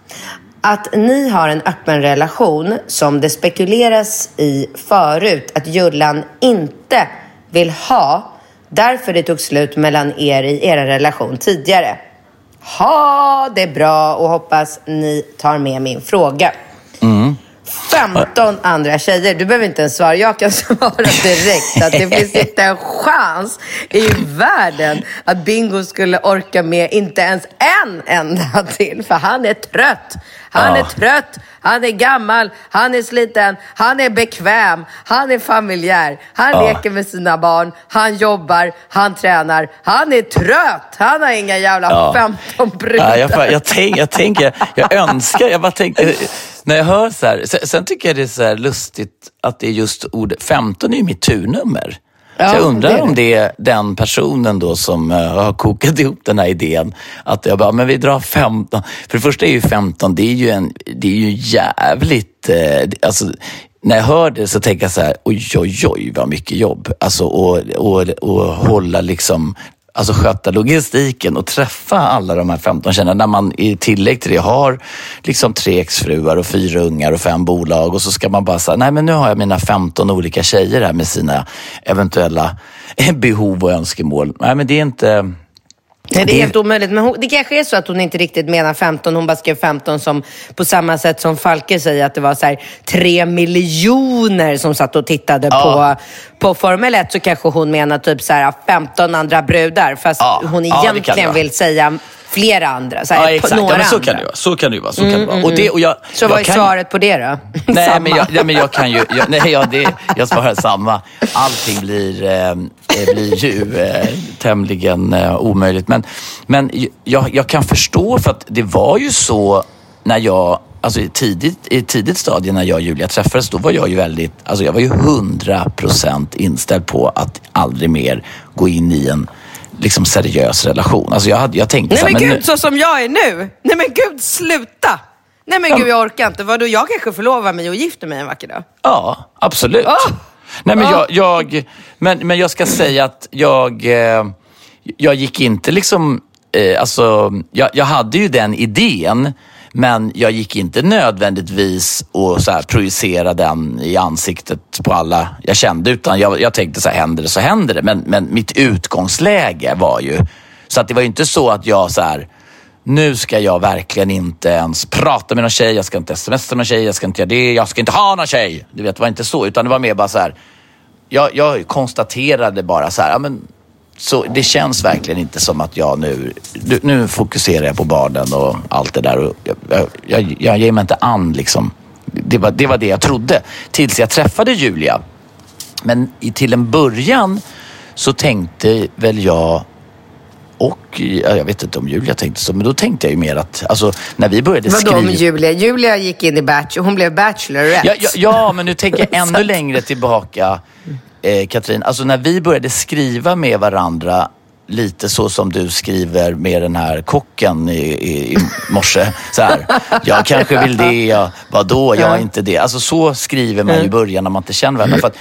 Att ni har en öppen relation som det spekuleras i förut att Jullan inte vill ha därför det tog slut mellan er i er relation tidigare. Ha det bra och hoppas ni tar med min fråga. Mm. 15 andra tjejer. Du behöver inte ens svara. Jag kan svara direkt att det finns inte en chans i världen att Bingo skulle orka med inte ens en enda till. För han är trött. Han är Ja. trött. Han är gammal. Han är sliten. Han är bekväm. Han är familjär. Han Ja. leker med sina barn. Han jobbar. Han tränar. Han är trött. Han har inga jävla Ja. 15 brudar. Ja, jag, jag, tänk, jag tänker, jag önskar, jag bara tänker, när jag hör så här, sen, sen tycker jag det är så här lustigt att det är just ordet, 15 är ju mitt turnummer. Ja, så jag undrar det det. om det är den personen då som eh, har kokat ihop den här idén. Att jag bara, men vi drar 15. För det första är ju 15, det är ju, en, det är ju jävligt, eh, alltså, när jag hör det så tänker jag så här, oj, oj, oj vad mycket jobb. Alltså och, och, och hålla liksom, alltså sköta logistiken och träffa alla de här 15 tjejerna. När man i tillägg till det har liksom tre exfruar och fyra ungar och fem bolag och så ska man bara säga, nej men nu har jag mina 15 olika tjejer här med sina eventuella behov och önskemål. Nej men det är inte... Nej, det är helt omöjligt. Men hon, det kanske är så att hon inte riktigt menar 15. Hon bara skrev 15 som på samma sätt som Falke säger att det var så här, 3 miljoner som satt och tittade Ja. på, på Formel 1. Så kanske hon menar typ så här 15 andra brudar. Fast Ja. hon Ja, egentligen vara. vill säga flera andra. Så här, Ja, exakt. Några Ja, så kan det vara. Så kan det vara. Så kan det vara. Och det, och jag, Så jag vad är kan- svaret på det då? Nej, men jag, nej, men jag kan ju... Jag, nej, ja, det, jag svarar samma. Allting blir, eh, eh, blir ju eh, tämligen eh, omöjligt. Men, men jag, jag kan förstå, för att det var ju så när jag... Alltså i tidigt, i tidigt stadie när jag och Julia träffades, då var jag ju väldigt... Alltså jag var ju hundra procent inställd på att aldrig mer gå in i en liksom seriös relation. Alltså jag, hade, jag tänkte Nej så här, men men nu- gud, så som jag är nu. Nej men gud, sluta! Nej men gud, jag orkar inte. Vadå, jag kanske förlovar mig och gifter mig en vacker dag. Ja, absolut. Ah! Nej, men, jag, jag, men, men jag ska säga att jag, eh, jag gick inte liksom... Eh, alltså, jag, jag hade ju den idén, men jag gick inte nödvändigtvis och så här, projicera den i ansiktet på alla jag kände. Utan jag, jag tänkte så här, händer det så händer det. Men, men mitt utgångsläge var ju... Så att det var ju inte så att jag så här, nu ska jag verkligen inte ens prata med någon tjej, jag ska inte smsa någon tjej, jag ska inte göra det, jag ska inte ha någon tjej. Du vet, det var inte så, utan det var mer bara så här. Jag, jag konstaterade bara så här, ja, men, så det känns verkligen inte som att jag nu, nu, nu fokuserar jag på barnen och allt det där. Och jag, jag, jag, jag ger mig inte an liksom. Det var, det var det jag trodde tills jag träffade Julia. Men i, till en början så tänkte väl jag och ja, jag vet inte om Julia tänkte så, men då tänkte jag ju mer att, alltså när vi började Vadå skriva... om Julia? Julia gick in i Bachelor, hon blev Bachelorette. Ja, ja, ja, men nu tänker jag ännu längre tillbaka, eh, Katrin. Alltså när vi började skriva med varandra lite så som du skriver med den här kocken i, i, i morse. Så här, jag kanske vill det, jag, vadå, jag är inte det. Alltså så skriver man i början när man inte känner varandra. För att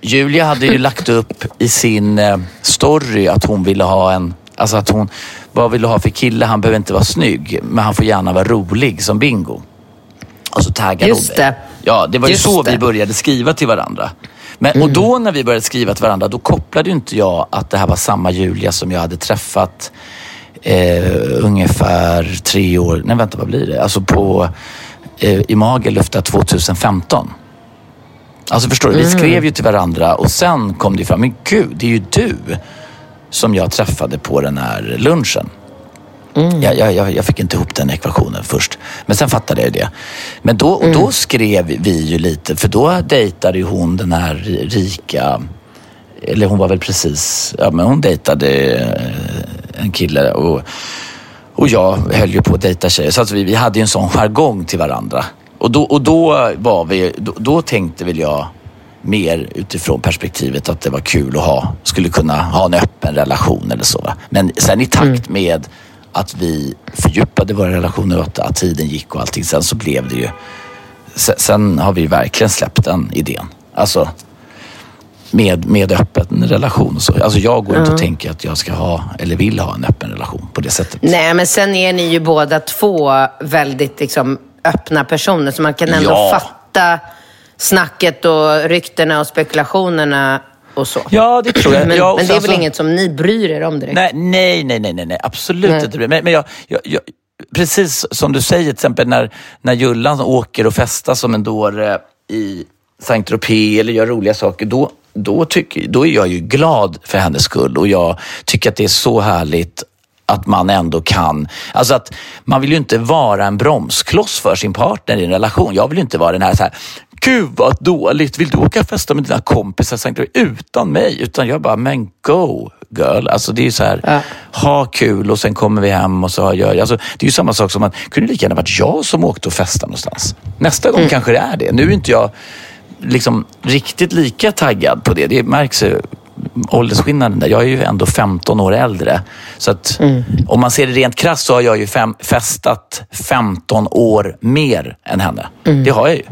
Julia hade ju lagt upp i sin eh, story att hon ville ha en, alltså att hon, vad vill du ha för kille? Han behöver inte vara snygg, men han får gärna vara rolig som Bingo. Och så taggade Just det. Ja, det var ju Just så det. vi började skriva till varandra. Men, Och då när vi började skriva till varandra, då kopplade ju inte jag att det här var samma Julia som jag hade träffat eh, ungefär tre år, nej vänta vad blir det? Alltså på, eh, i Magalufta 2015. Alltså förstår du, vi skrev ju till varandra och sen kom det ju fram, men gud, det är ju du som jag träffade på den här lunchen. Jag, jag, jag, jag fick inte ihop den ekvationen först. Men sen fattade jag det. Men då, och då skrev vi ju lite, för då dejtade ju hon den här ri- rika, eller hon var väl precis, ja men hon dejtade eh, en kille och, och jag höll ju på att dejta tjejer. Så att vi, vi hade ju en sån jargong till varandra. Och då, och då var vi, då, då tänkte väl jag mer utifrån perspektivet att det var kul att ha, skulle kunna ha en öppen relation eller så. Va? Men sen i takt med att vi fördjupade våra relationer och att, att tiden gick och allting, sen så blev det ju... Sen, sen har vi verkligen släppt den idén. Alltså med, med öppen relation så. Alltså jag går inte och tänker att jag ska ha eller vill ha en öppen relation på det sättet. Nej, men sen är ni ju båda två väldigt liksom, öppna personer, så man kan ändå Ja. fatta snacket och ryktena och spekulationerna och så. Ja, det tror jag. Men, Ja, och men det är väl så- inget som ni bryr er om direkt? Nej, nej, nej, nej, nej, absolut Nej. inte. Men, men jag, jag, jag, precis som du säger, till exempel när, när Jullan åker och festar som en dåre i Saint Tropez eller gör roliga saker, då, då, tycker, då är jag ju glad för hennes skull och jag tycker att det är så härligt att man ändå kan, alltså att man vill ju inte vara en bromskloss för sin partner i en relation. Jag vill ju inte vara den här så här, gud vad dåligt, vill du åka och festa med dina kompisar i Saint Tropez utan mig? Utan jag bara, men go girl. Alltså det är ju så här, ha kul och sen kommer vi hem och så gör jag. Alltså, det är ju samma sak som att, kunde lika gärna varit jag som åkte och festade någonstans. Nästa gång kanske det är det. Nu är inte jag liksom riktigt lika taggad på det. Det märks ju åldersskillnaden där. Jag är ju ändå 15 år äldre. Så att om man ser det rent krasst så har jag ju fem, festat 15 år mer än henne. Det har jag ju.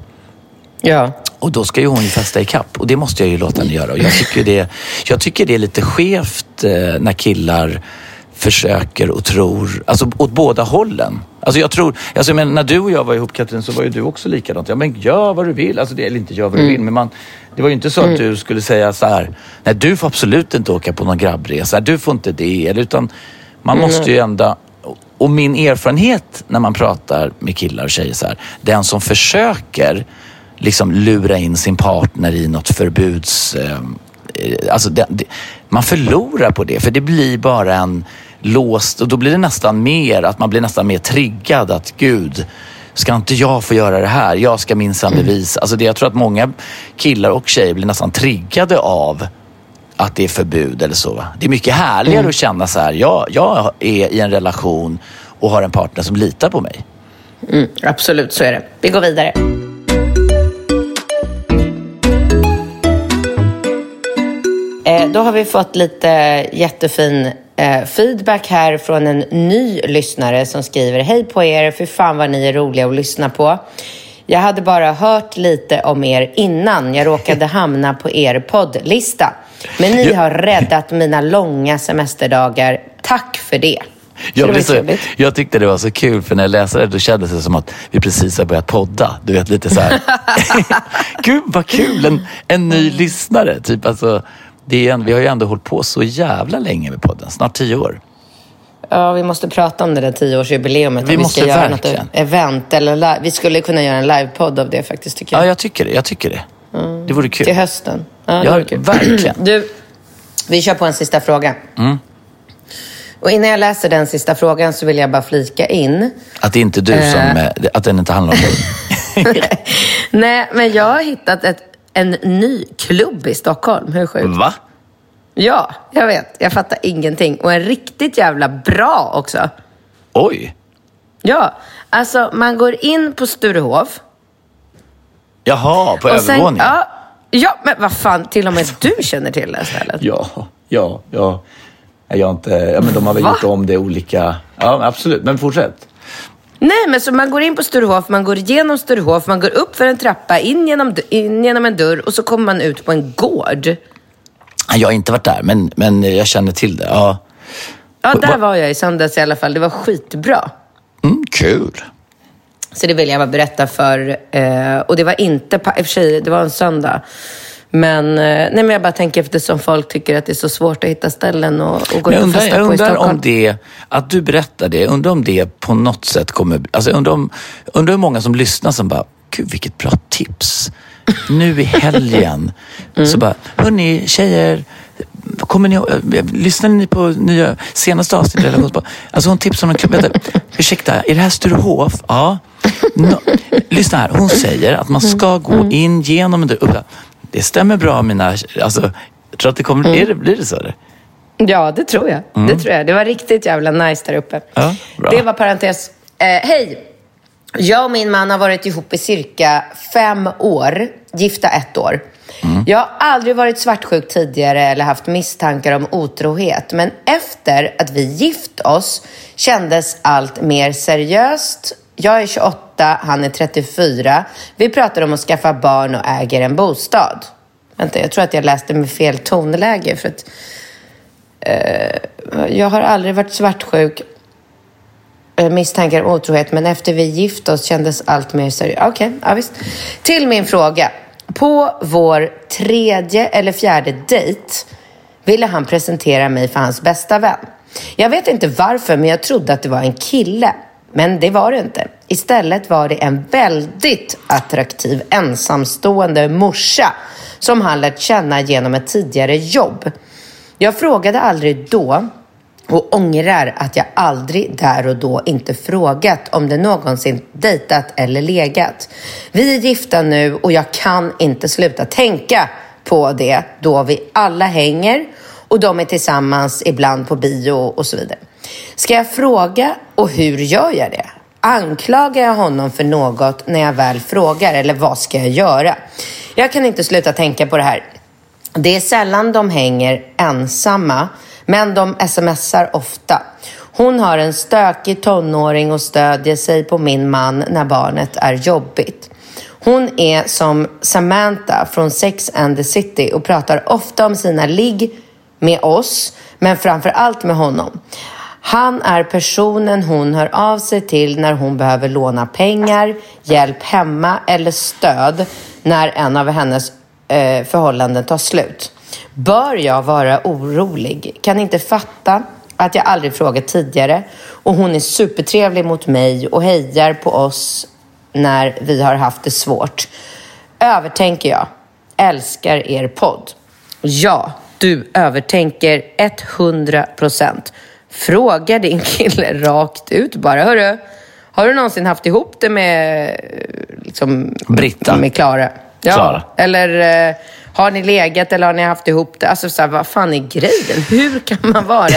Ja. Och då ska ju hon ju festa i kapp och det måste jag ju låta henne göra. Och jag, tycker det, jag tycker det är lite skevt eh, när killar försöker och tror, alltså åt båda hållen. Alltså jag tror, alltså jag menar, när du och jag var ihop Katrin så var ju du också likadant. Ja men gör vad du vill, alltså det, eller inte gör vad du vill men man, det var ju inte så att du skulle säga så här, nej du får absolut inte åka på någon grabbresa, du får inte det, eller utan man måste ju ändå och min erfarenhet när man pratar med killar och tjejer så här, den som försöker liksom lura in sin partner i något förbuds... Eh, alltså det, det, man förlorar på det för det blir bara en låst och då blir det nästan mer att man blir nästan mer triggad att gud Ska inte jag få göra det här? Jag ska minsann bevisa. Alltså det, jag tror att många killar och tjejer blir nästan triggade av att det är förbud eller så. Det är mycket härligare att känna så här, ja, jag är i en relation och har en partner som litar på mig. Mm, absolut, så är det. Vi går vidare. Eh, då har vi fått lite jättefin eh, feedback här från en ny lyssnare som skriver Hej på er, för fan vad ni är roliga att lyssna på. Jag hade bara hört lite om er innan jag råkade hamna på er poddlista. Men ni har räddat mina långa semesterdagar. Tack för det. Jag, det så, jag tyckte det var så kul för när jag läste det då kändes det som att vi precis har börjat podda. Du vet lite så här. Gud vad kul, en, en ny lyssnare. Typ, alltså, det är en, vi har ju ändå hållit på så jävla länge med podden, snart tio år. Ja, vi måste prata om det där tioårsjubileumet. Vi om måste ska göra verkligen. något event eller live. Vi skulle kunna göra en livepodd av det faktiskt, tycker jag. Ja, jag tycker det. Jag tycker det. Det vore kul. Till hösten. Ja, Ja, verkligen. Du, vi kör på en sista fråga. Mm. Och innan jag läser den sista frågan så vill jag bara flika in. Att det inte är du som... eh, Att den inte handlar om dig. Nej, men jag har hittat ett, en ny klubb i Stockholm. Hur sjukt? Va? Ja, jag vet. Jag fattar ingenting. Och en riktigt jävla bra också. Oj. Ja, alltså man går in på Sturehof. Jaha, på övervåningen? Ja, ja, men vad fan, till och med du känner till det stället. Ja, ja, ja. Jag inte... Ja, men de har väl Va? gjort om det olika... Ja, absolut. Men fortsätt. Nej, men så man går in på Sturehof, man går igenom Sturehof, man går upp för en trappa, in genom, in genom en dörr och så kommer man ut på en gård. Jag har inte varit där, men, men jag känner till det. Ja. Ja, där Va- var jag i söndags i alla fall. Det var skitbra. Mm, kul. Så det vill jag bara berätta för. Eh, och det var inte, i och för sig, det var en söndag. Men, eh, nej, men jag bara tänker eftersom folk tycker att det är så svårt att hitta ställen och, och gå ut jag och undrar, festa jag på i undrar Stockholm. om det, att du berättar det, jag undrar om det på något sätt kommer... Alltså jag undrar, om, undrar hur många som lyssnar som bara, gud vilket bra tips. Nu i helgen. Mm. Så bara, hörni tjejer, kommer ni lyssnade ni på nya senaste avsnittet? Alltså hon tipsade om en klubb. Vänta, Ursäkta, är det här Sturehof? Ja. No. Lyssna här, hon säger att man ska Mm. gå in genom en dörr. Det stämmer bra mina... Alltså, jag tror att det kommer... Mm. Är det, blir det så? Eller? Ja, det tror jag. Det tror jag. Det var riktigt jävla nice där uppe. Ja. Det var parentes. Eh, Hej! Jag och min man har varit ihop i cirka fem år, gifta ett år. Jag har aldrig varit svartsjuk tidigare eller haft misstankar om otrohet. Men efter att vi gift oss kändes allt mer seriöst. Jag är 28, han är 34. Vi pratar om att skaffa barn och äger en bostad. Vänta, jag tror att jag läste med fel tonläge. För att, eh, jag har aldrig varit svartsjuk eh, misstankar om otrohet, men efter vi gift oss kändes allt mer seriöst. Okej, ja, visst. Till min fråga. På vår tredje eller fjärde dejt ville han presentera mig för hans bästa vän. Jag vet inte varför, men jag trodde att det var en kille. Men det var det inte. Istället var det en väldigt attraktiv ensamstående morsa som han lärt känna genom ett tidigare jobb. Jag frågade aldrig då och ångrar att jag aldrig där och då inte frågat om det någonsin dejtat eller legat. Vi är gifta nu och jag kan inte sluta tänka på det då vi alla hänger och de är tillsammans ibland på bio och så vidare. Ska jag fråga och hur gör jag det? Anklagar jag honom för något när jag väl frågar eller vad ska jag göra? Jag kan inte sluta tänka på det här. Det är sällan de hänger ensamma, men de smsar ofta. Hon har en stökig tonåring och stödjer sig på min man när barnet är jobbigt. Hon är som Samantha från Sex and the City och pratar ofta om sina ligg med oss, men framför allt med honom. Han är personen hon hör av sig till när hon behöver låna pengar, hjälp hemma eller stöd när en av hennes eh, förhållanden tar slut. Bör jag vara orolig? Kan inte fatta att jag aldrig frågat tidigare och hon är supertrevlig mot mig och hejar på oss när vi har haft det svårt. Övertänker jag. Älskar er podd. Ja, du övertänker 100 procent. Fråga din kille rakt ut bara. Hörru, har du någonsin haft ihop det med liksom, Britta. Med Klara? Ja. Klara. Eller eh, har ni legat eller har ni haft ihop det? Alltså så här, vad fan är grejen? Hur kan man vara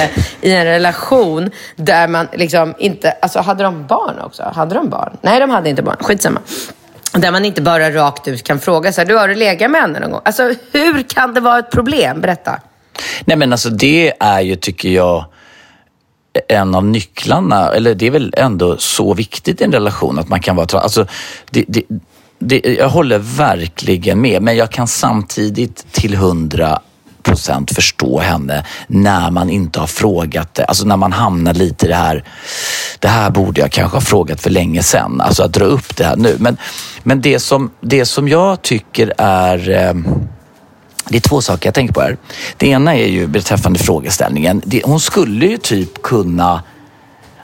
i en relation där man liksom inte... Alltså hade de barn också? Hade de barn? Nej, de hade inte barn. Skitsamma. Där man inte bara rakt ut kan fråga så här, du har du legat med henne någon gång? Alltså hur kan det vara ett problem? Berätta. Nej men alltså det är ju, tycker jag, en av nycklarna, eller det är väl ändå så viktigt i en relation att man kan vara tra- alltså, det, det, det, Jag håller verkligen med, men jag kan samtidigt till hundra procent förstå henne när man inte har frågat det. Alltså när man hamnar lite i det här, det här borde jag kanske ha frågat för länge sedan. Alltså att dra upp det här nu. Men, men det, som, det som jag tycker är eh, det är två saker jag tänker på här. Det ena är ju beträffande frågeställningen. Det, hon skulle ju typ kunna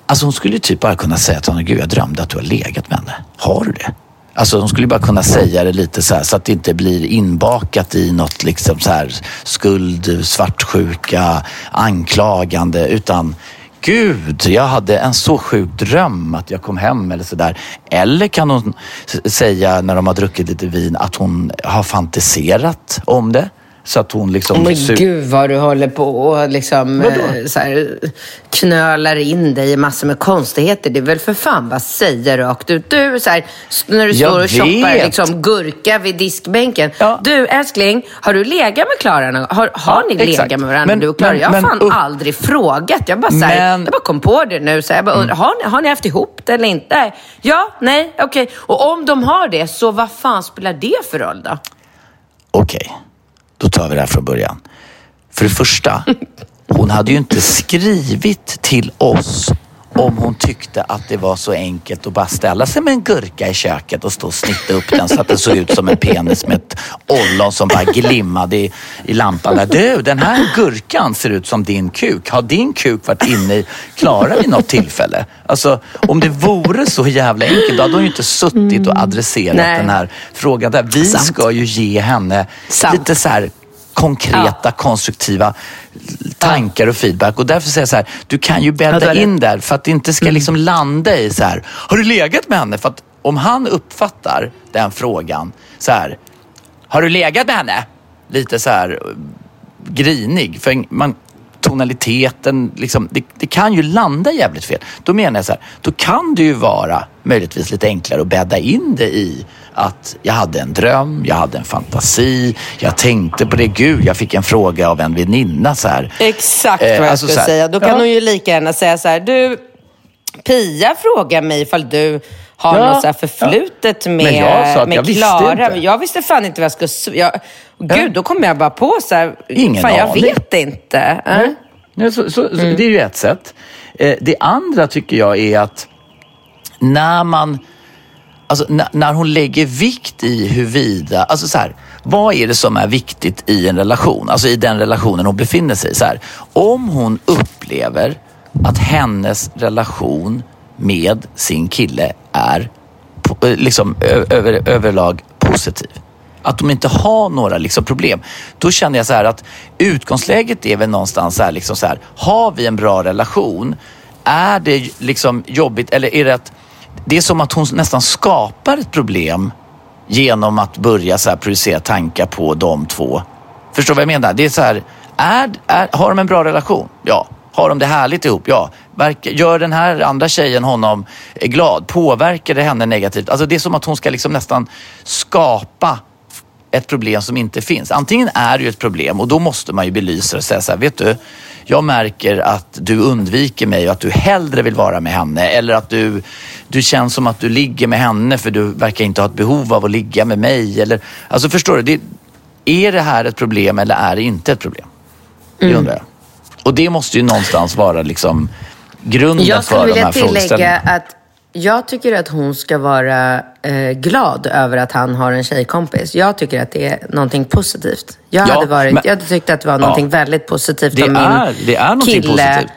Alltså hon skulle ju typ bara kunna säga till honom, gud jag drömde att du har legat med henne. Har du det? Alltså hon skulle bara kunna säga det lite så här så att det inte blir inbakat i något liksom så här skuld, svartsjuka, anklagande utan Gud, jag hade en så sjuk dröm att jag kom hem eller sådär. Eller kan hon säga när de har druckit lite vin att hon har fantiserat om det. Så att hon liksom... Men gud vad du håller på och liksom eh, så här, knölar in dig i massor med konstigheter. Det är väl för fan bara säga rakt ut. Du, så här, när du Jag står och shoppar liksom, gurka vid diskbänken. Ja. Du älskling, har du legat med Klara någon Har, har Ja, ni exakt. legat med varandra Men- du och Klara? men- Jag har fan upp- aldrig frågat. Jag bara, så här, Men- Mm. jag bara kom på det nu. Så här, jag bara, undrar, har, ni, har ni haft ihop det eller inte? Ja, nej, okej. Och om de har det, så vad fan spelar det för roll då? Okej, då tar vi det här från början. För det första, hon hade ju inte skrivit till oss om hon tyckte att det var så enkelt att bara ställa sig med en gurka i köket och stå och snitta upp den så att det såg ut som en penis med ett ollon som bara glimmade i, i lampan. Där. Du, den här gurkan ser ut som din kuk. Har din kuk varit inne i Klara vid något tillfälle? Alltså, om det vore så jävla enkelt, då hade hon ju inte suttit och adresserat Nej. den här frågan. Där. Vi Sant. ska ju ge henne Sant. lite så här konkreta, konstruktiva tankar och feedback. Och därför säger jag så här, du kan ju Ja, bädda in där för att det inte ska liksom landa i så här, har du legat med henne? För att om han uppfattar den frågan så här, har du legat med henne? Lite så här grinig. För man, tonaliteten, liksom, det, det kan ju landa jävligt fel. Då menar jag så här, då kan det ju vara möjligtvis lite enklare att bädda in det i att jag hade en dröm, jag hade en fantasi, jag tänkte på det. Gud, jag fick en fråga av en väninna så här. Exakt Eh, vad jag alltså skulle säga. Då kan ja. hon ju lika gärna säga så här, du, Pia frågar mig ifall du har Ja, något så här förflutet ja. med, Men jag sa att med jag visste Klara. inte. Men Jag visste fan inte vad jag skulle... Jag, gud, då kom jag bara på så här, Ingen fan jag aning. vet inte. Äh? Ja, så, så, så Det är ju ett sätt. Eh, det andra tycker jag är att när man Alltså när, när hon lägger vikt i huruvida, alltså så här, vad är det som är viktigt i en relation? Alltså i den relationen hon befinner sig i. Så här, om hon upplever att hennes relation med sin kille är eh, liksom över, överlag positiv. Att de inte har några liksom problem. Då känner jag så här att utgångsläget är väl någonstans så här, liksom så här, har vi en bra relation? Är det liksom jobbigt eller är det att det är som att hon nästan skapar ett problem genom att börja så här projicera tankar på de två. Förstår du vad jag menar? Det är så här, är, är, har de en bra relation? Ja. Har de det härligt ihop? Ja. Verkar, gör den här andra tjejen honom glad? Påverkar det henne negativt? Alltså det är som att hon ska liksom nästan skapa ett problem som inte finns. Antingen är det ju ett problem och då måste man ju belysa det och säga så här, vet du, jag märker att du undviker mig och att du hellre vill vara med henne eller att du, du känns som att du ligger med henne för du verkar inte ha ett behov av att ligga med mig. Eller, alltså förstår du, det, är det här ett problem eller är det inte ett problem? Det Mm. undrar jag. Och det måste ju någonstans vara liksom grunden Jag skulle för de vilja här tillägga frågeställningarna. att jag tycker att hon ska vara eh, glad över att han har en tjejkompis. Jag tycker att det är någonting positivt. Jag, Ja, hade, varit, men- jag hade tyckt att det var någonting väldigt positivt Det om min är, det är någonting kille positivt.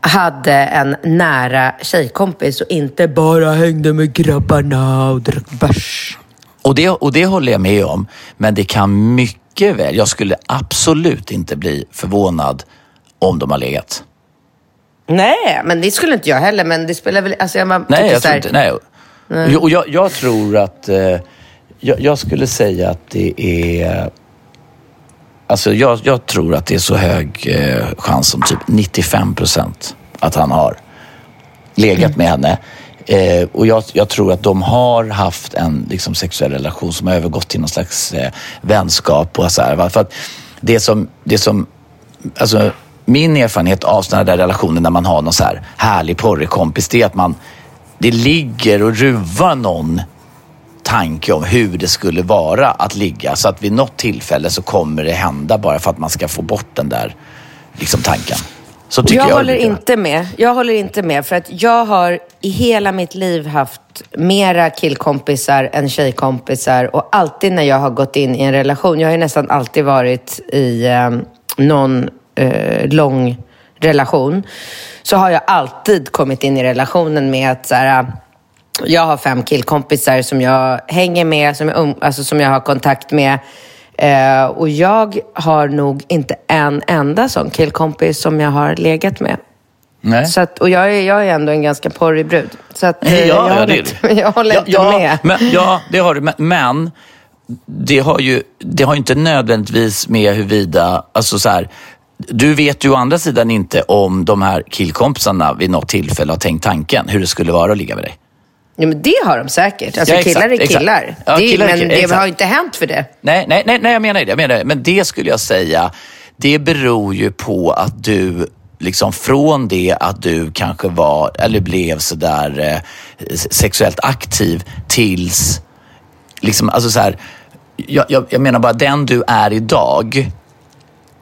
hade en nära tjejkompis och inte bara hängde med grabbarna och drack bärs. Och det, och det håller jag med om. Men det kan mycket väl, jag skulle absolut inte bli förvånad om de har legat. Nej, men det skulle inte jag heller. Men det spelar väl... Alltså jag bara Nej, tycker jag tror inte, nej. Och jag, jag tror att, eh, jag, jag skulle säga att det är, alltså jag, jag tror att det är så hög eh, chans som typ 95 procent att han har legat med henne. Eh, och jag, jag tror att de har haft en liksom, sexuell relation som har övergått till någon slags eh, vänskap. Och så här? För att det som, det som alltså, min erfarenhet av sådana där relationer när man har någon så här härlig porrig kompis, det är att man, det ligger och ruvar någon tanke om hur det skulle vara att ligga. Så att vid något tillfälle så kommer det hända bara för att man ska få bort den där liksom, tanken. Så tycker jag, jag, håller inte med. Jag håller inte med. För att jag har i hela mitt liv haft mera killkompisar än tjejkompisar. Och alltid när jag har gått in i en relation, jag har ju nästan alltid varit i eh, någon eh, lång relation så har jag alltid kommit in i relationen med att så här, jag har fem killkompisar som jag hänger med, som jag, um, alltså, som jag har kontakt med. Eh, och jag har nog inte en enda sån killkompis som jag har legat med. Nej. Så att, och jag är, jag är ändå en ganska porrig brud. Så att, eh, Ja, jag, ja, håller, det- inte- jag håller inte ja, med. Men, ja, det har du. Men, men det har ju det har inte nödvändigtvis med huruvida, alltså så här, du vet ju å andra sidan inte om de här killkompisarna vid något tillfälle har tänkt tanken hur det skulle vara att ligga med dig. Ja, men det har de säkert. Alltså Ja, killar är killar. Ja, det, killar är men killar, det exakt. har ju inte hänt för det. Nej, nej, nej, nej jag menar det. Jag menar det. Men det skulle jag säga, det beror ju på att du liksom från det att du kanske var eller blev sådär eh, sexuellt aktiv tills, liksom, alltså så här, jag, jag, jag menar bara den du är idag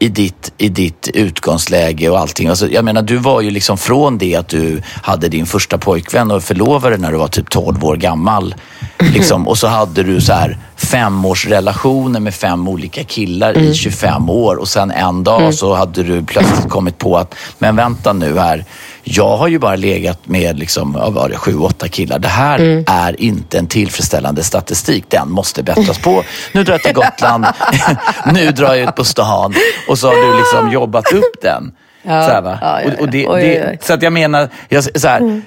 i ditt, i ditt utgångsläge och allting. Alltså, jag menar, du var ju liksom från det att du hade din första pojkvän och förlovade när du var typ 12 år gammal. Liksom, och så hade du så här femårsrelationer med fem olika killar i 25 år och sen en dag så hade du plötsligt kommit på att, men vänta nu här, jag har ju bara legat med liksom, var det, sju, åtta killar. Det här är inte en tillfredsställande statistik. Den måste bättras på. Nu drar jag till Gotland. nu drar jag ut på stan. Och så har du liksom jobbat upp den. Ja, så, här, va? ja, ja, Och, och det, ja. Oj, det, oj, oj. så att jag menar, jag, så här,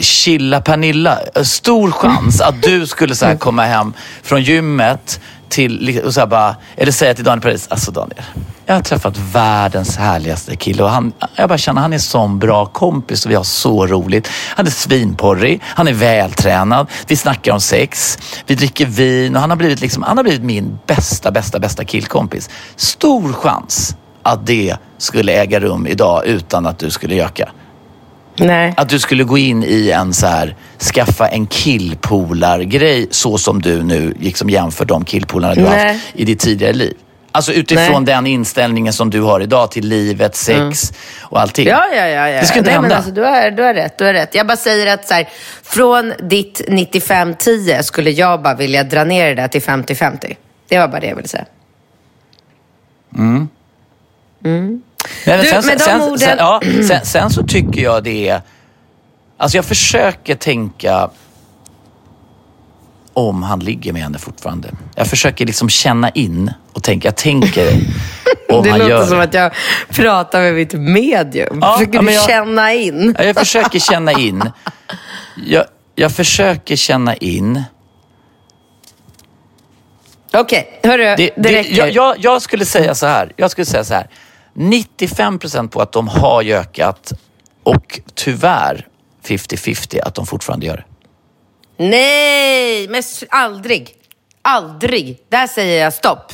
Chilla Pernilla, stor chans att du skulle så här komma hem från gymmet till, och så här bara, eller säga till Daniel Paris, alltså Daniel, jag har träffat världens härligaste kille och han, jag bara känner han är sån bra kompis och vi har så roligt. Han är svinporrig, han är vältränad, vi snackar om sex, vi dricker vin och han har blivit, liksom, han har blivit min bästa, bästa, bästa killkompis. Stor chans att det skulle äga rum idag utan att du skulle göka. Nej. Att du skulle gå in i en så här, skaffa en killpolargrej så som du nu liksom jämför de killpolarna du har Nej. haft i ditt tidigare liv. Alltså utifrån Nej. den inställningen som du har idag till livet, sex och allting. Ja, ja, ja. ja. Det ska inte Nej, Men hända. alltså, du, har, du har rätt, du har rätt. Jag bara säger att så här, från ditt 95-10 skulle jag bara vilja dra ner det där till 50-50. Det var bara det jag ville säga. Nej, men Du, sen, med de sen, orden- sen, ja, sen, sen så tycker jag det är... Alltså jag försöker tänka om han ligger med henne fortfarande. Jag försöker liksom känna in och tänka. Jag tänker om det han låter gör som det. att jag pratar med mitt medium. Ja, Försöker ja, du jag- känna in? Ja, jag försöker känna in. Jag, jag försöker känna in. Okej, hörru, det, Det, det, räcker. jag, jag, jag skulle säga så här. Jag skulle säga så här. 95 procent på att de har gökat och tyvärr 50-50 att de fortfarande gör det. Nej, men aldrig. Aldrig. Där säger jag stopp.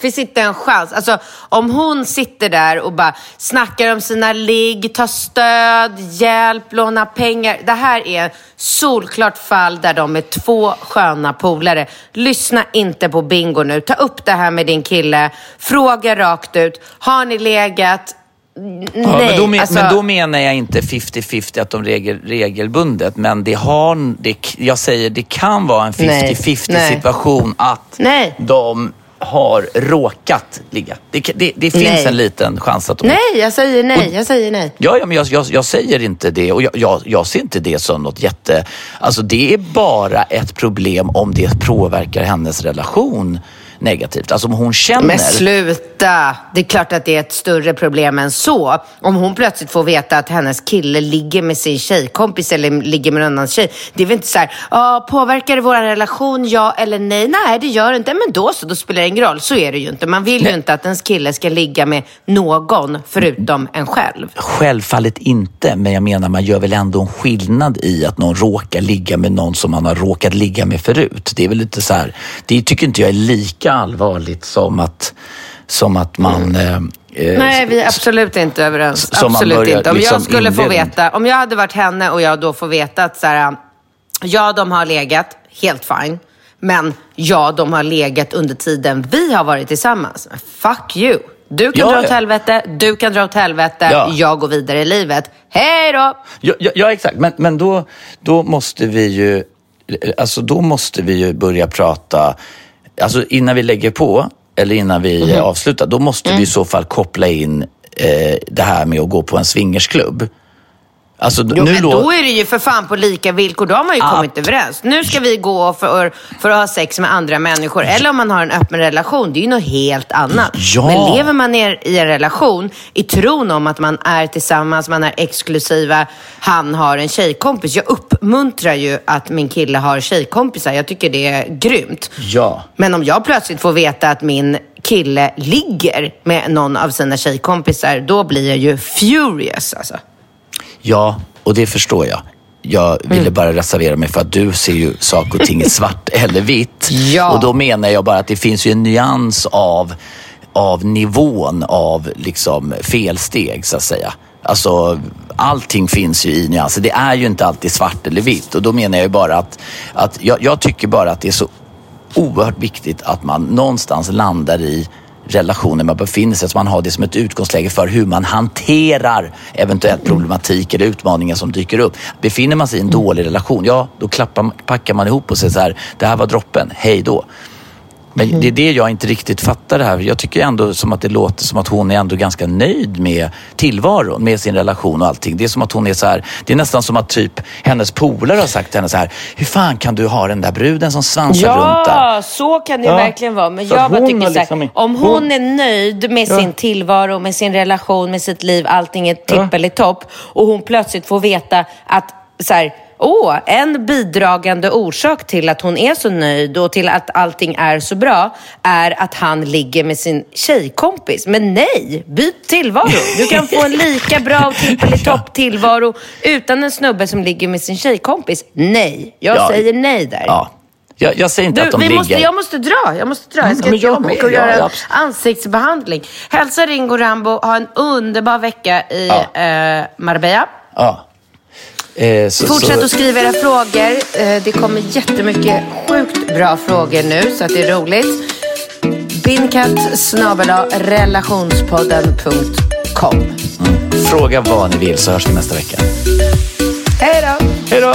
Finns inte en chans. Alltså, om hon sitter där och bara snackar om sina ligg, tar stöd, hjälp, lånar pengar. Det här är solklart fall där de är två sköna polare. Lyssna inte på Bingo nu. Ta upp det här med din kille. Fråga rakt ut. Har ni legat? Ja, Nej. men, då men, alltså, men då menar jag inte 50-50 att de regel, regelbundet. Men det har, det, jag säger det kan vara en Nej, 50-50 nej. situation att Nej. de har råkat ligga. Det, det, det finns Nej. en liten chans att Nej, jag säger nej. Jag säger nej. Ja, ja men jag, jag, jag säger inte det och jag, jag, jag ser inte det som något jätte... Alltså det är bara ett problem om det påverkar hennes relation negativt. Alltså om hon känner... Men sluta! Det är klart att det är ett större problem än så. Om hon plötsligt får veta att hennes kille ligger med sin tjejkompis eller ligger med en annan tjej. Det är väl inte så här, ah, påverkar det vår relation, ja eller nej? Nej, det gör det inte. Men då så, då spelar det ingen roll. Så är det ju inte. Man vill ju inte att ens kille ska ligga med någon förutom en själv. Självfallet inte, men jag menar man gör väl ändå en skillnad i att någon råkar ligga med någon som man har råkat ligga med förut. Det är väl lite så här, det tycker inte jag är lika allvarligt som att, som att man... eh, eh, Nej, vi är absolut inte överens. Absolut börjar inte. Om liksom jag skulle få inledning. veta, om jag hade varit henne och jag då får veta att så här, ja, de har legat, helt fine. Men ja, de har legat under tiden vi har varit tillsammans. Fuck you. Du kan Ja, dra åt helvete, du kan dra åt helvete, Ja. jag går vidare i livet. Hej då! Ja, ja, ja exakt. Men, men då, då måste vi ju alltså då måste vi ju börja prata, alltså innan vi lägger på eller innan vi Mhm. avslutar, då måste Mm. vi i så fall koppla in eh, det här med att gå på en swingersklubb. Alltså, Jo, nu men lå- då är det ju för fan på lika villkor. Då har man ju Ja. kommit överens. Nu ska vi gå för, för att ha sex med andra människor. Eller om man har en öppen relation. Det är ju något helt annat. Ja. Men lever man ner i en relation i tron om att man är tillsammans, man är exklusiva, han har en tjejkompis. Jag uppmuntrar ju att min kille har tjejkompisar. Jag tycker det är grymt. Ja. Men om jag plötsligt får veta att min kille ligger med någon av sina tjejkompisar, då blir jag ju furious alltså. Ja, och det förstår jag. Jag ville Mm. bara reservera mig för att du ser ju saker och ting i svart eller vitt. Ja. Och då menar jag bara att det finns ju en nyans av, av nivån av liksom felsteg så att säga. Alltså allting finns ju i nyanser. Det är ju inte alltid svart eller vitt. Och då menar jag ju bara att, att jag, jag tycker bara att det är så oerhört viktigt att man någonstans landar i relationen man befinner sig i. så man har det som ett utgångsläge för hur man hanterar eventuell problematik eller utmaningar som dyker upp. Befinner man sig i en dålig relation, ja då klappar, packar man ihop och säger så här, det här var droppen, hej då. Men det är det jag inte riktigt fattar det här. Jag tycker ändå som att det låter som att hon är ändå ganska nöjd med tillvaron, med sin relation och allting. Det är som att hon är så här, det är nästan som att typ hennes polare har sagt till henne så här, hur fan kan du ha den där bruden som svansar runt där? Ja, så kan det Ja. verkligen vara. Men jag bara tycker så här, liksom- om hon, hon- är nöjd med sin tillvaro, med sin relation, med sitt liv, allting är tippelitopp och hon plötsligt får veta att så här, Åh, en bidragande orsak till att hon är så nöjd och till att allting är så bra är att han ligger med sin tjejkompis. Men nej, byt tillvaro. Du kan få en lika bra och tippelitopp tillvaro utan en snubbe som ligger med sin tjejkompis. Nej, jag Ja. säger nej där. Ja. Jag, jag säger inte Du, att de vi ligger... måste, jag måste dra. Jag måste dra. Jag ska men till jobbet och Ja, göra en ansiktsbehandling. Hälsa Ringo Rambo. Ha en underbar vecka i Ja. eh, Marbella. Ja. Eh, så, Fortsätt så, att skriva era frågor. Eh, det kommer jättemycket sjukt bra frågor nu, så att det är roligt. Binkat relationspodden.com. Fråga vad ni vill så hörs vi nästa vecka. Hej då! Hej då!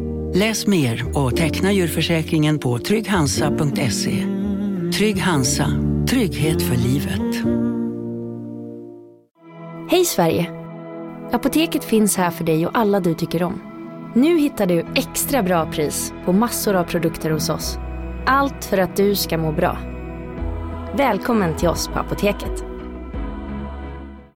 Läs mer och teckna djurförsäkringen på trygghansa.se. Trygg Hansa, trygghet för livet. Hej Sverige! Apoteket finns här för dig och alla du tycker om. Nu hittar du extra bra pris på massor av produkter hos oss. Allt för att du ska må bra. Välkommen till oss på Apoteket.